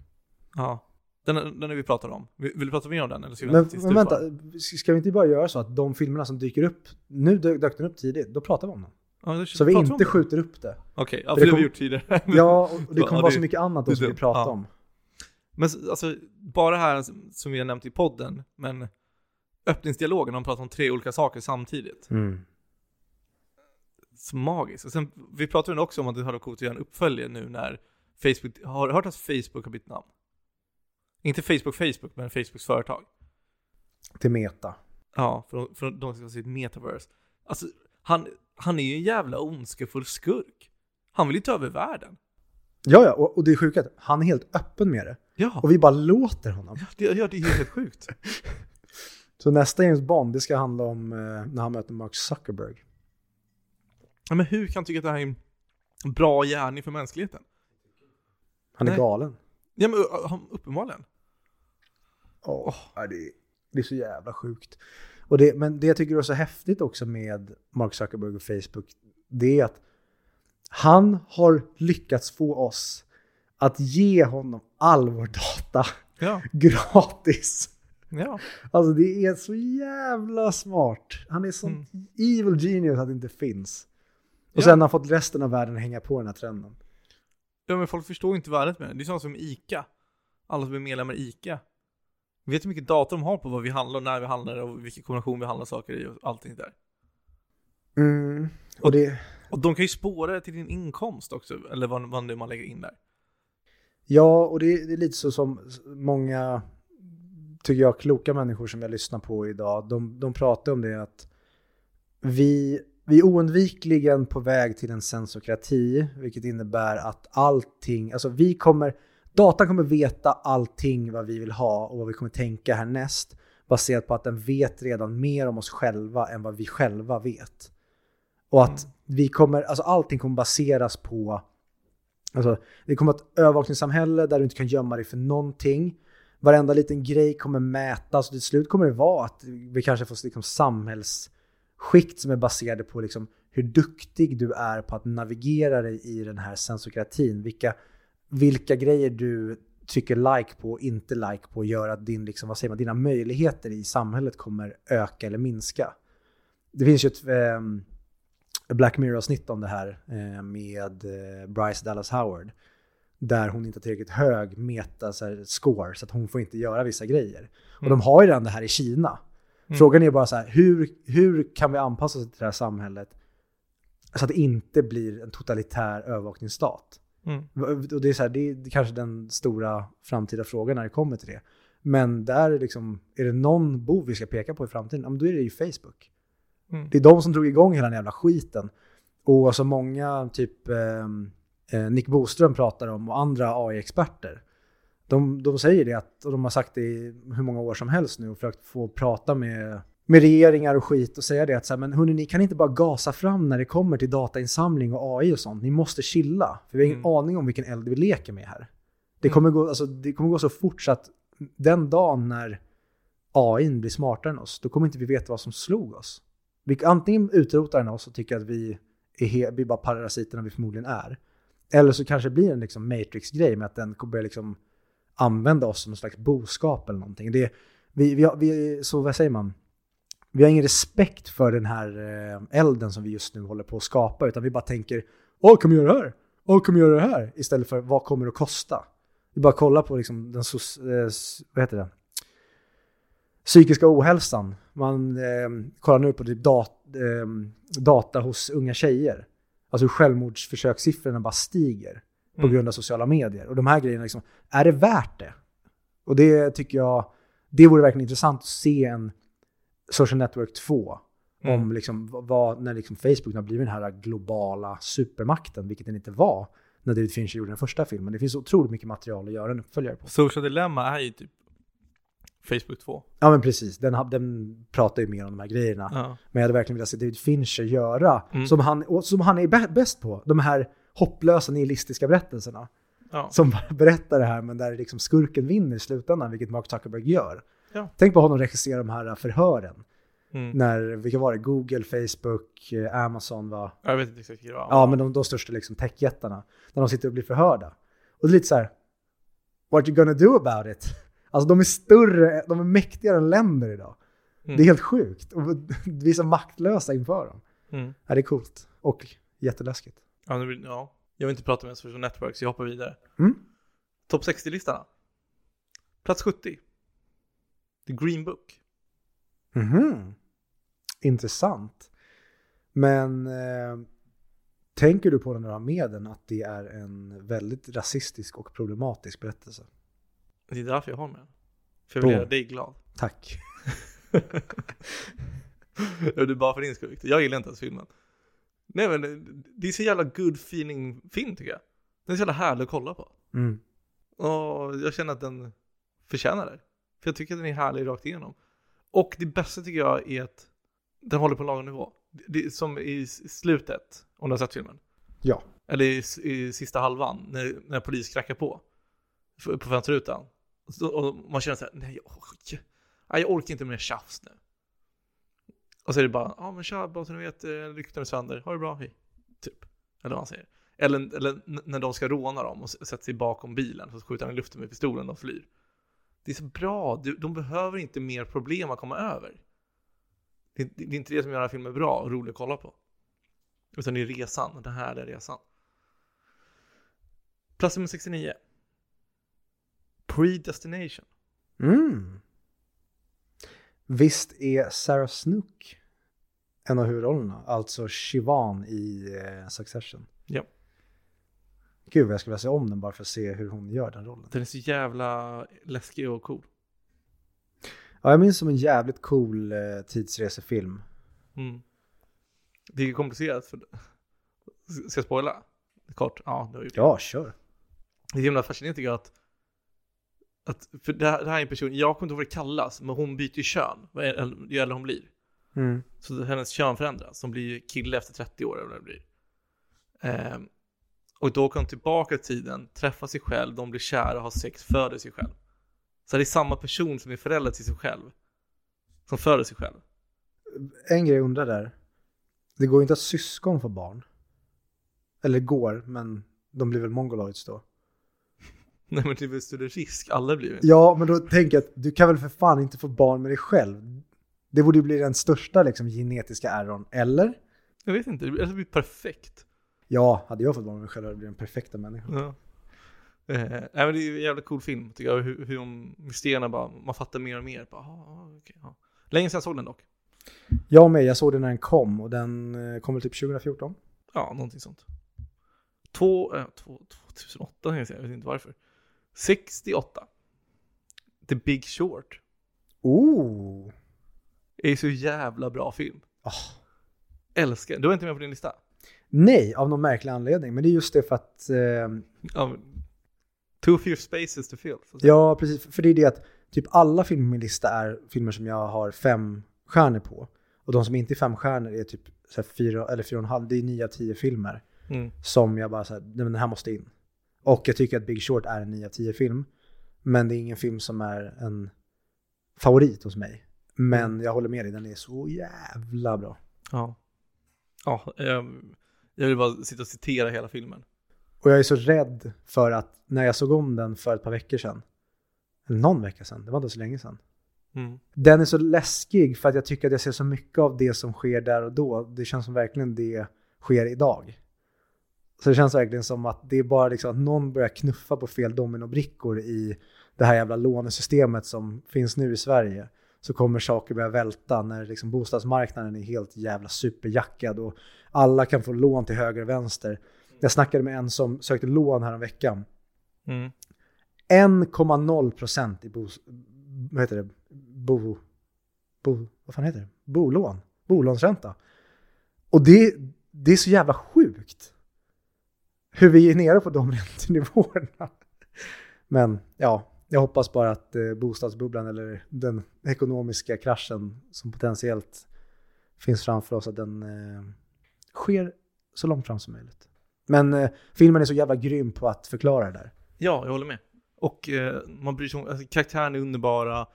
Ja. Den, den är vi pratar om. Vill, vill du prata mer om den? Eller ska vi Men, vänta men ska vi inte bara göra så att de filmerna som dyker upp, nu dök, den upp tidigt, då pratar vi om dem. Ja, Så vi inte skjuter upp det. Okej, ja, För för det det har vi gjort tidigare. Ja, och det Ja, kommer vara det- så mycket annat då som vi pratar ja. om. Men alltså, bara här som vi har nämnt i podden, men öppningsdialogen, de pratar om tre olika saker samtidigt. Mm. Så magiskt. Och sen, vi pratade också om att det hade varit coolt att göra en uppföljare nu när Facebook, har du hört att Facebook har bytt namn? Inte Facebook Facebook, men Facebooks företag. Till meta. Ja, för de, för de ska se ett metaverse. Alltså, han, han är ju en jävla ondskefull skurk. Han vill ju ta över världen. Ja, ja, och, och det är sjukt han är helt öppen med det. Ja, Och vi bara låter honom. det, ja det är helt sjukt. Så nästa James Bond, det ska handla om eh, när han möter Mark Zuckerberg. Ja, men hur kan han tycka att det här är en bra gärning för mänskligheten? Han är Nej. galen. Ja, men uh, uppenbarligen. Ja, det, är, det är så jävla sjukt. Och det, men det jag tycker är så häftigt också med Mark Zuckerberg och Facebook, det är att han har lyckats få oss att ge honom all vår data Ja, gratis. ja. Alltså det är så jävla smart. Han är sån evil genius att det inte finns. Och Ja. sen har han fått resten av världen att hänga på den här trenden. Ja men folk förstår inte värdet med det. Det är sånt som ICA. Alla som är medlemmar i ICA. Vet hur mycket data de har på vad vi handlar och när vi handlar och vilken kombination vi handlar saker i och allting där. Mm. Och det, Och de kan ju spåra det till din inkomst också, eller vad, vad är man lägger in där. Ja, och det, det är lite så som många, tycker jag, kloka människor som jag lyssnar på idag, de, de pratar om det att vi, vi är oundvikligen på väg till en sensokrati, vilket innebär att allting, alltså vi kommer, datan kommer veta allting vad vi vill ha och vad vi kommer tänka härnäst, baserat på att den vet redan mer om oss själva än vad vi själva vet. Och att vi kommer, alltså allting kommer baseras på, alltså det kommer ett övervakningssamhälle där du inte kan gömma dig för någonting. Varenda liten grej kommer mätas och till slut kommer det vara att vi kanske får liksom samhällsskikt som är baserade på liksom hur duktig du är på att navigera dig i den här sensokratin. Vilka, vilka grejer du trycker like på och inte like på gör att din, liksom, vad säger man, dina möjligheter i samhället kommer öka eller minska. Det finns ju ett ehm, Black Mirror-avsnitt om det här eh, med eh, Bryce Dallas Howard. Där hon inte har tillräckligt hög meta så att hon får inte göra vissa grejer. Och de har ju redan det här i Kina. Mm. Frågan är bara så här, hur, hur kan vi anpassa oss till det här samhället så att det inte blir en totalitär övervakningsstat? Mm. Och det är, så här, det är kanske den stora framtida frågan när det kommer till det. Men där är, liksom, är det någon bov vi ska peka på i framtiden, ja, då är det ju Facebook. Mm. Det är de som drog igång hela den jävla skiten. Och så många, typ ehm, eh, Nick Boström pratar om och andra AI-experter. De, de säger det att, och de har sagt det i hur många år som helst nu och försökt få prata med, med regeringar och skit och säga det att så här, men hörni, ni kan inte bara gasa fram när det kommer till datainsamling och AI och sånt. Ni måste chilla, för vi har ingen Mm. aning om vilken eld vi leker med här. Det Mm. kommer, gå, alltså, det kommer gå så fort så att den dagen när AI blir smartare än oss, då kommer inte vi veta vad som slog oss. Vi antingen utrotar den oss och tycker att vi är vi är bara parasiterna vi förmodligen är. Eller så kanske det blir en liksom Matrix-grej med att den börjar liksom använda oss som en slags boskap eller någonting. Det, vi, vi, vi, så vad säger man? Vi har ingen respekt för den här eh, elden som vi just nu håller på att skapa, utan vi bara tänker Åh, kan vi göra det här? Åh, kommer göra det här? Istället för vad kommer det att kosta? Vi bara kollar på liksom den, eh, vad heter det? Psykiska ohälsan. Man eh, kollar nu på typ dat, eh, data hos unga tjejer. Alltså hur självmordsförsökssiffrorna bara stiger på Mm. grund av sociala medier. Och de här grejerna, liksom, är det värt det? Och det tycker jag, det vore verkligen intressant att se en social network 2. Mm. Om liksom, vad, när liksom Facebook har blivit den här globala supermakten, vilket den inte var när David Fincher gjorde den första filmen. Det finns otroligt mycket material att göra en uppföljare på. Social Dilemma är ju typ Facebook 2. Ja men precis, den, den pratar ju mer om de här grejerna. Ja. Men jag hade verkligen velat se David Fincher göra, Mm. som, han, som han är bä- bäst på, de här hopplösa nihilistiska berättelserna. Ja. Som berättar det här men där liksom skurken vinner i slutändan, vilket Mark Zuckerberg gör. Ja. Tänk på honom regissera de här förhören. Mm. När, vilka var det? Google, Facebook, eh, Amazon var... Jag vet inte exakt vad det var. Ja, men de, de största liksom techjättarna. När de sitter och blir förhörda. Och det är lite så här, what you gonna do about it? Alltså de är större, de är mäktigare än länder idag. Mm. Det är helt sjukt. Och vi är så maktlösa inför dem. Mm. Ja, det är coolt. Och jätteläskigt. Ja, nu ja. Jag vill inte prata med social network så jag hoppar vidare. Mm. Topp 60-listorna. Plats 70. The Green Book. Mhm. Intressant. Men eh, tänker du på när du har med den att det är en väldigt rasistisk och problematisk berättelse? Det är därför jag har med den. För jag vill Boom. göra dig glad. Tack. Det är bara för din skull Victor. Jag gillar inte ens filmen. Nej men det är så jävla good feeling film tycker jag. Den är så jävla härlig att kolla på. Mm. Och jag känner att den förtjänar det. För jag tycker att den är härlig rakt igenom. Och det bästa tycker jag är att den håller på en lagom nivå. Det är som i slutet, om du har sett filmen. Ja. Eller i, i sista halvan, när, när polis knackar på. På fönsterrutan. Så- Och man känner så här, nej jag, orkar- nej, jag orkar inte mer tjafs nu. Och så är det bara, ja men tja, bara så ni vet, eh, lyktan är sönder, ha det bra, hej. Typ. Eller vad man säger. Eller, eller när de ska råna dem och sätter sig bakom bilen, så skjuter han i luften med pistolen och flyr. Det är så bra, Du- de behöver inte mer problem att komma över. Det, det, det är inte det som gör den här filmen bra och rolig att kolla på. Utan det är resan, den här är resan. Plats nummer 69. Predestination. Mm. Visst är Sarah Snook en av huvudrollerna, alltså Shivan i eh, Succession. Ja. Gud vad jag skulle vilja se om den bara för att se hur hon gör den rollen. Den är så jävla läskig och cool. Ja, jag minns som en jävligt cool eh, tidsresefilm. Mm. Det är komplicerat för... Ska jag spoila? Kort? Ja, det har jag gjort. Ja, kör. Det är himla fascinerande tycker jag att, att för det här, det här är en person, jag kommer inte ihåg vad det kallas, men hon byter ju kön, ju äldre hon blir. Mm. Så hennes kön förändras, hon blir kille efter 30 år eller vad det blir. Ehm, och då kommer hon tillbaka i tiden, träffar sig själv, de blir kära, har sex, föder sig själv. Så det är samma person som är förälder till sig själv. Som föder sig själv. En grej jag undrar där. Det går ju inte att syskon får barn. Eller går, men de blir väl mongoloids då. Nej men det är väl större risk, alla blir ju Ja, men då tänker jag att du kan väl för fan inte få barn med dig själv. Det borde ju bli den största liksom, genetiska errorn, eller? Jag vet inte, det blir perfekt. Ja, hade jag fått barn med mig själv hade jag blivit den perfekta människan. Ja. Eh, nej, men det är en jävla cool film tycker jag, hur, hur de mysterierna bara, man fattar mer och mer. Bara, ah, ah. Länge sedan jag såg den dock. Jag med, jag såg den när den kom och den eh, kom väl typ 2014. Ja, någonting sånt. Två, äh, två, 2008 kan jag säga, jag vet inte varför. 68. The Big Short. Oh! är ju så jävla bra film. Ah, älskar, du har inte med på din lista? Nej, av någon märklig anledning. Men det är just det för att... Eh, Ja, Too few spaces to fill. ja, precis. För det är det att typ alla filmer på min lista är filmer som jag har fem stjärnor på. Och de som inte är fem stjärnor är typ så här fyra eller fyra och en halv. Det är nio av tio filmer Mm. som jag bara så här, nej men den här måste in. Och jag tycker att Big Short är en 9 av 10 film. Men det är ingen film som är en favorit hos mig. Men jag håller med dig, den är så jävla bra. Ja. Ja, jag vill bara sitta och citera hela filmen. Och jag är så rädd för att när jag såg om den för ett par veckor sedan, eller någon vecka sedan, det var inte så länge sedan. Mm. Den är så läskig för att jag tycker att jag ser så mycket av det som sker där och då. Det känns som verkligen det sker idag. Så det känns verkligen som att det är bara liksom att någon börjar knuffa på fel dominobrickor i det här jävla lånesystemet som finns nu i Sverige. Så kommer saker börja välta när liksom bostadsmarknaden är helt jävla superjackad och alla kan få lån till höger och vänster. Jag snackade med en som sökte lån här om veckan. Mm. 1,0% i bo, vad heter det? Bo, bo, vad fan heter det? Bolån. Bolånsränta. Och det, det är så jävla sjukt. Hur vi är nere på de räntenivåerna. Men ja, jag hoppas bara att eh, bostadsbubblan eller den ekonomiska kraschen som potentiellt finns framför oss, att den eh, sker så långt fram som möjligt. Men eh, filmen är så jävla grym på att förklara det där. Ja, jag håller med. Och eh, man bryr sig om, alltså, karaktärerna är underbara.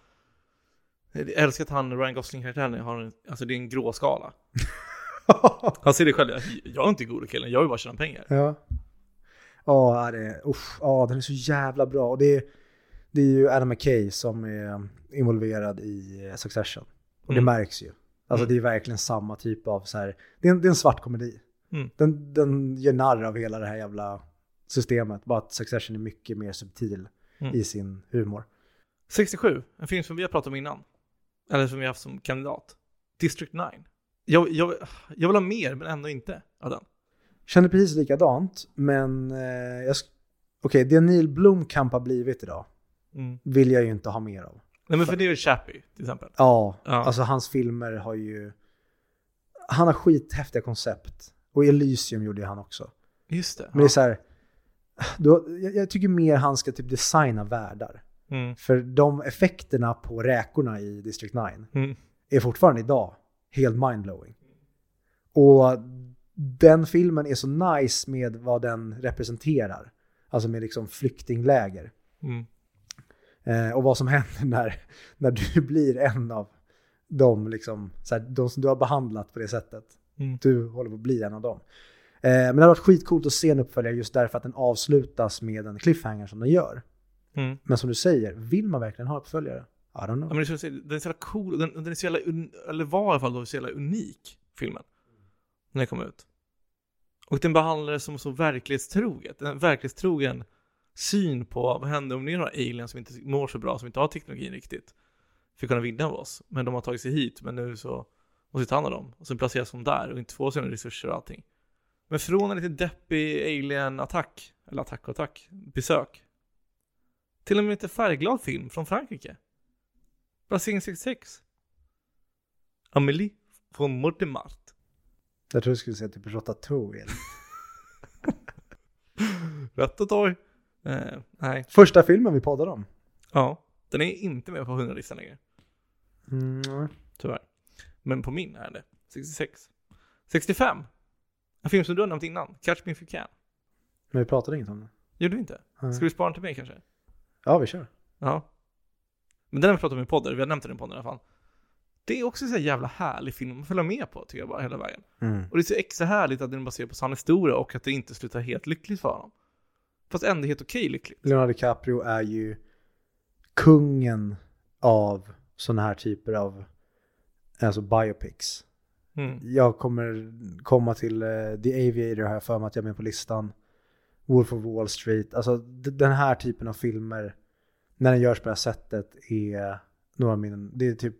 Jag älskar att han, Ryan Gosling-karaktären, har en, alltså det är en grå skala. Han ser det själv, jag är inte god killen, jag vill bara tjäna pengar. Ja. Ja, det usch, ja, den är så jävla bra. Och det är, det är ju Adam McKay som är involverad i eh, Succession. Och det Mm. märks ju. Alltså Mm. det är verkligen samma typ av så här, det är en, det är en svart komedi. Mm. Den, den gör narr av hela det här jävla systemet. Bara att Succession är mycket mer subtil Mm. i sin humor. 67, en film som vi har pratat om innan. Eller som vi har haft som kandidat. District 9. Jag, jag, jag vill ha mer, men ändå inte av den. Känner precis likadant, men eh, okej, det Neil Blomkamp har blivit idag Mm. vill jag ju inte ha mer av. Nej men för det är ju Chappie, till exempel. Ja, Ja. alltså hans filmer har ju... Han har skithäftiga koncept. Och Elysium gjorde ju han också. Just det. Men det är så här... Då, jag, jag tycker mer han ska typ designa världar. Mm. För de effekterna på räkorna i District 9 Mm. är fortfarande idag helt mindblowing. Och den filmen är så nice med vad den representerar. Alltså med liksom flyktingläger. Mm. Eh, och vad som händer när, när du blir en av de, liksom, så här, de som du har behandlat på det sättet. Mm. Du håller på att bli en av dem. Eh, men det har varit skitcoolt att se en uppföljare just därför att den avslutas med en cliffhanger som den gör. Mm. Men som du säger, vill man verkligen ha uppföljare? I don't Ja, know. men det är så, den är så jävla cool, den, den är så jävla, un, eller var i alla fall då så jävla unik, filmen. När det kom ut. Och den behandlar det som så verklighetstroget, en verklighetstrogen syn på vad händer om det är några aliens som inte mår så bra, som inte har teknologin riktigt. För att kunna vinna av oss. Men de har tagit sig hit, men nu så måste vi ta hand om dem. Och så placeras de där och inte få sina resurser och allting. Men från en lite deppig alien-attack, eller attack och attack, besök. Till en lite färgglad film från Frankrike. Placering 66. Amélie från Mortemart. Jag tror du skulle säga typ Ratatouille. Ratatouille. Eh, nej. Första filmen vi poddade om. Ja. Den är inte med på 100-listan längre. Mm. Tyvärr. Men på min är det. 66. 65. En film som du har nämnt innan. Catch Me If You Can. men vi pratade inget om det. Gjorde vi inte? Nej. Ska vi spara den till mig kanske? Ja, vi kör. Ja. Men den har vi pratat om i podden. Vi har nämnt den i podden i alla fall. Det är också en sån jävla härlig film att följa med på, tycker jag bara, hela vägen. Mm. Och det är så extra härligt att den är baserad på sann historia och att det inte slutar helt lyckligt för honom. Fast ändå helt okej lyckligt. Leonardo DiCaprio är ju kungen av sådana här typer av alltså biopics. Mm. Jag kommer komma till eh, The Aviator har jag för mig att jag är med på listan. Wolf of Wall Street. Alltså den här typen av filmer, när den görs på det här sättet, är några av mina, det är typ,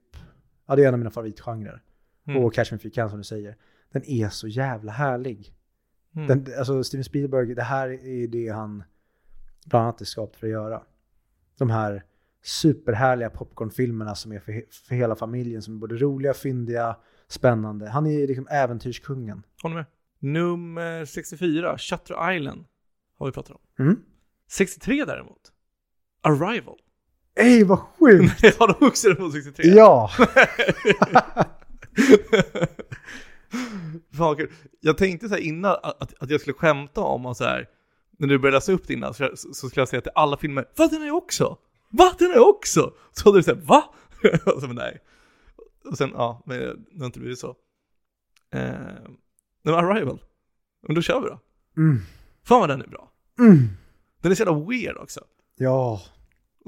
ja det är en av mina favoritgenrer. Mm. Och Catch Me If You Can som du säger. Den är så jävla härlig. Mm. Den, alltså Steven Spielberg, det här är det han bland annat är skapt för att göra. De här superhärliga popcornfilmerna som är för, för hela familjen, som är både roliga, fyndiga, spännande. Han är liksom äventyrskungen. Håller med. Nummer 64, Shutter Island. Har vi pratat om. Mm. 63 däremot. Arrival. Ey, vad sjukt! Har du också den på 63? ja! Fan kul. Jag tänkte så här innan att, att, jag skulle skämta om och så här. När du började läsa upp det innan så, så skulle jag säga till alla filmer Va den är också! Va den är också! Så hade du sagt Va? och så men nej. Och sen ja, men det har inte blivit så. Eh, men Arrival. Men då kör vi då. Mm. Fan vad den är bra. Mm. Den är så jävla weird också. Ja.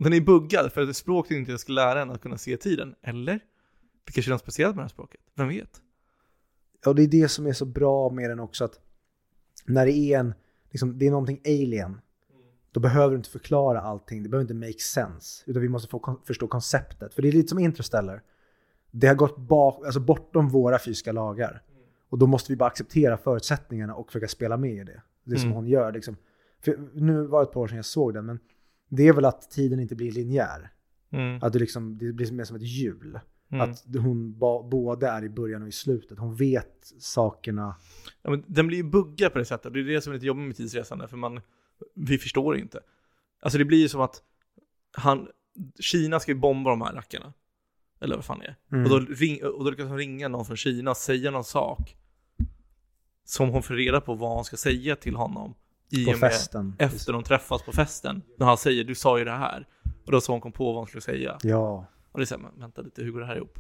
Den är buggad för att språket inte ska lära en att kunna se tiden. Eller? Det kanske är något speciellt med det här språket. Vem vet? Ja, det är det som är så bra med den också att när det är en, liksom, det är någonting alien, då behöver du inte förklara allting, det behöver inte make sense, utan vi måste få förstå konceptet. För det är lite som Interstellar. Det har gått bak, alltså bortom våra fysiska lagar. Och då måste vi bara acceptera förutsättningarna och försöka spela med i det. Det är som Mm. hon gör. Liksom. För nu var det ett par år sedan jag såg den, men det är väl att tiden inte blir linjär. Mm. Att det, liksom, det blir mer som ett hjul. Mm. Att hon ba, både är i början och i slutet. Hon vet sakerna. Ja, men den blir ju buggad på det sättet. Det är det som är lite jobbigt med tidsresande, för man, vi förstår inte. Alltså det blir ju som att han, Kina ska ju bomba de här rackarna. Eller vad fan det är. Mm. Och, då ring, och då lyckas hon ringa någon från Kina och säga någon sak. Som hon får reda på vad hon ska säga till honom. I på och med festen. efter de träffas på festen. När han säger du sa ju det här. Och då så hon kom på vad hon skulle säga. Ja. Och det är såhär, men vänta lite, hur går det här ihop?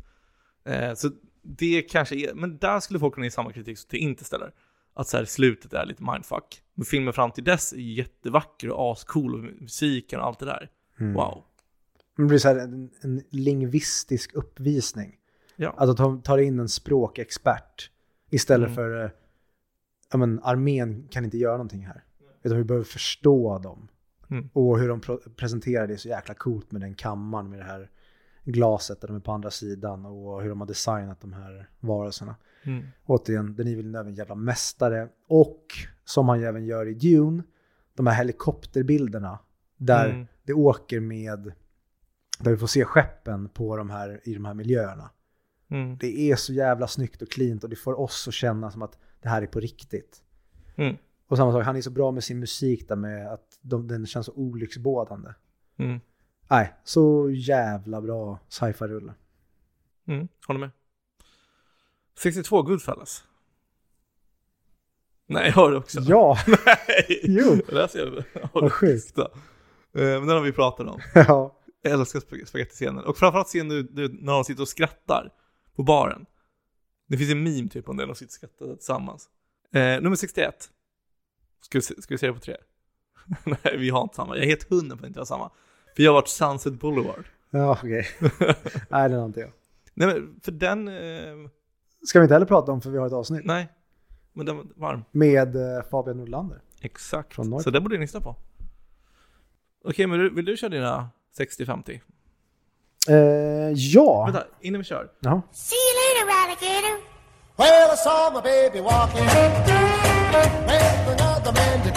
Eh, så det kanske är, men där skulle folk kunna ge samma kritik som till Interstellar. Att så här, slutet är lite mindfuck. Men filmen fram till dess är jättevacker och ascool och musiken och allt det där. Mm. Wow. Det blir så här en, en lingvistisk uppvisning. Ja. Att de tar in en språkexpert istället Mm. för, eh, ja men armén kan inte göra någonting här. Utan vi behöver förstå dem. Mm. Och hur de presenterar det är så jäkla coolt med den kammaren med det här glaset där de är på andra sidan och hur de har designat de här varelserna. Mm. Återigen, Denis Villeneuve är en jävla mästare. Och som han ju även gör i Dune, de här helikopterbilderna där Mm. det åker med, där vi får se skeppen på de här, i de här miljöerna. Mm. Det är så jävla snyggt och cleant och det får oss att känna som att det här är på riktigt. Mm. Och samma sak, han är så bra med sin musik där med att de, den känns så olycksbådande. Mm. Nej, så jävla bra sci-fi-rulle. Mm. Håller med. 62 Goodfellas. Nej, jag har det också. Ja, Nej! jo, Det där ser jag. Har vad du sjukt. Eh, Men den har vi pratat om. Ja, Jag älskar spag- spagettiscenen. Och framförallt scenen nu när de sitter och skrattar på baren. Det finns en meme typ om det, de sitter och skrattar tillsammans. Eh, nummer 61. Ska vi, se- ska vi se det på tre? Nej, vi har inte samma. Jag är helt hundra på att inte ha samma. För jag har varit Sunset Boulevard. ja okej. Nej, det har inte jag. Nej men, för den... Eh, Ska vi inte heller prata om för vi har ett avsnitt nej. Men den var varm. med eh, Fabian Nordlander. Exakt. Så det borde ni lyssna på. Okej, men du- vill du köra dina 60-50? Eh, ja. Vänta, innan vi kör. Jaha. See you later, alligator. Well, I saw my baby walking with another man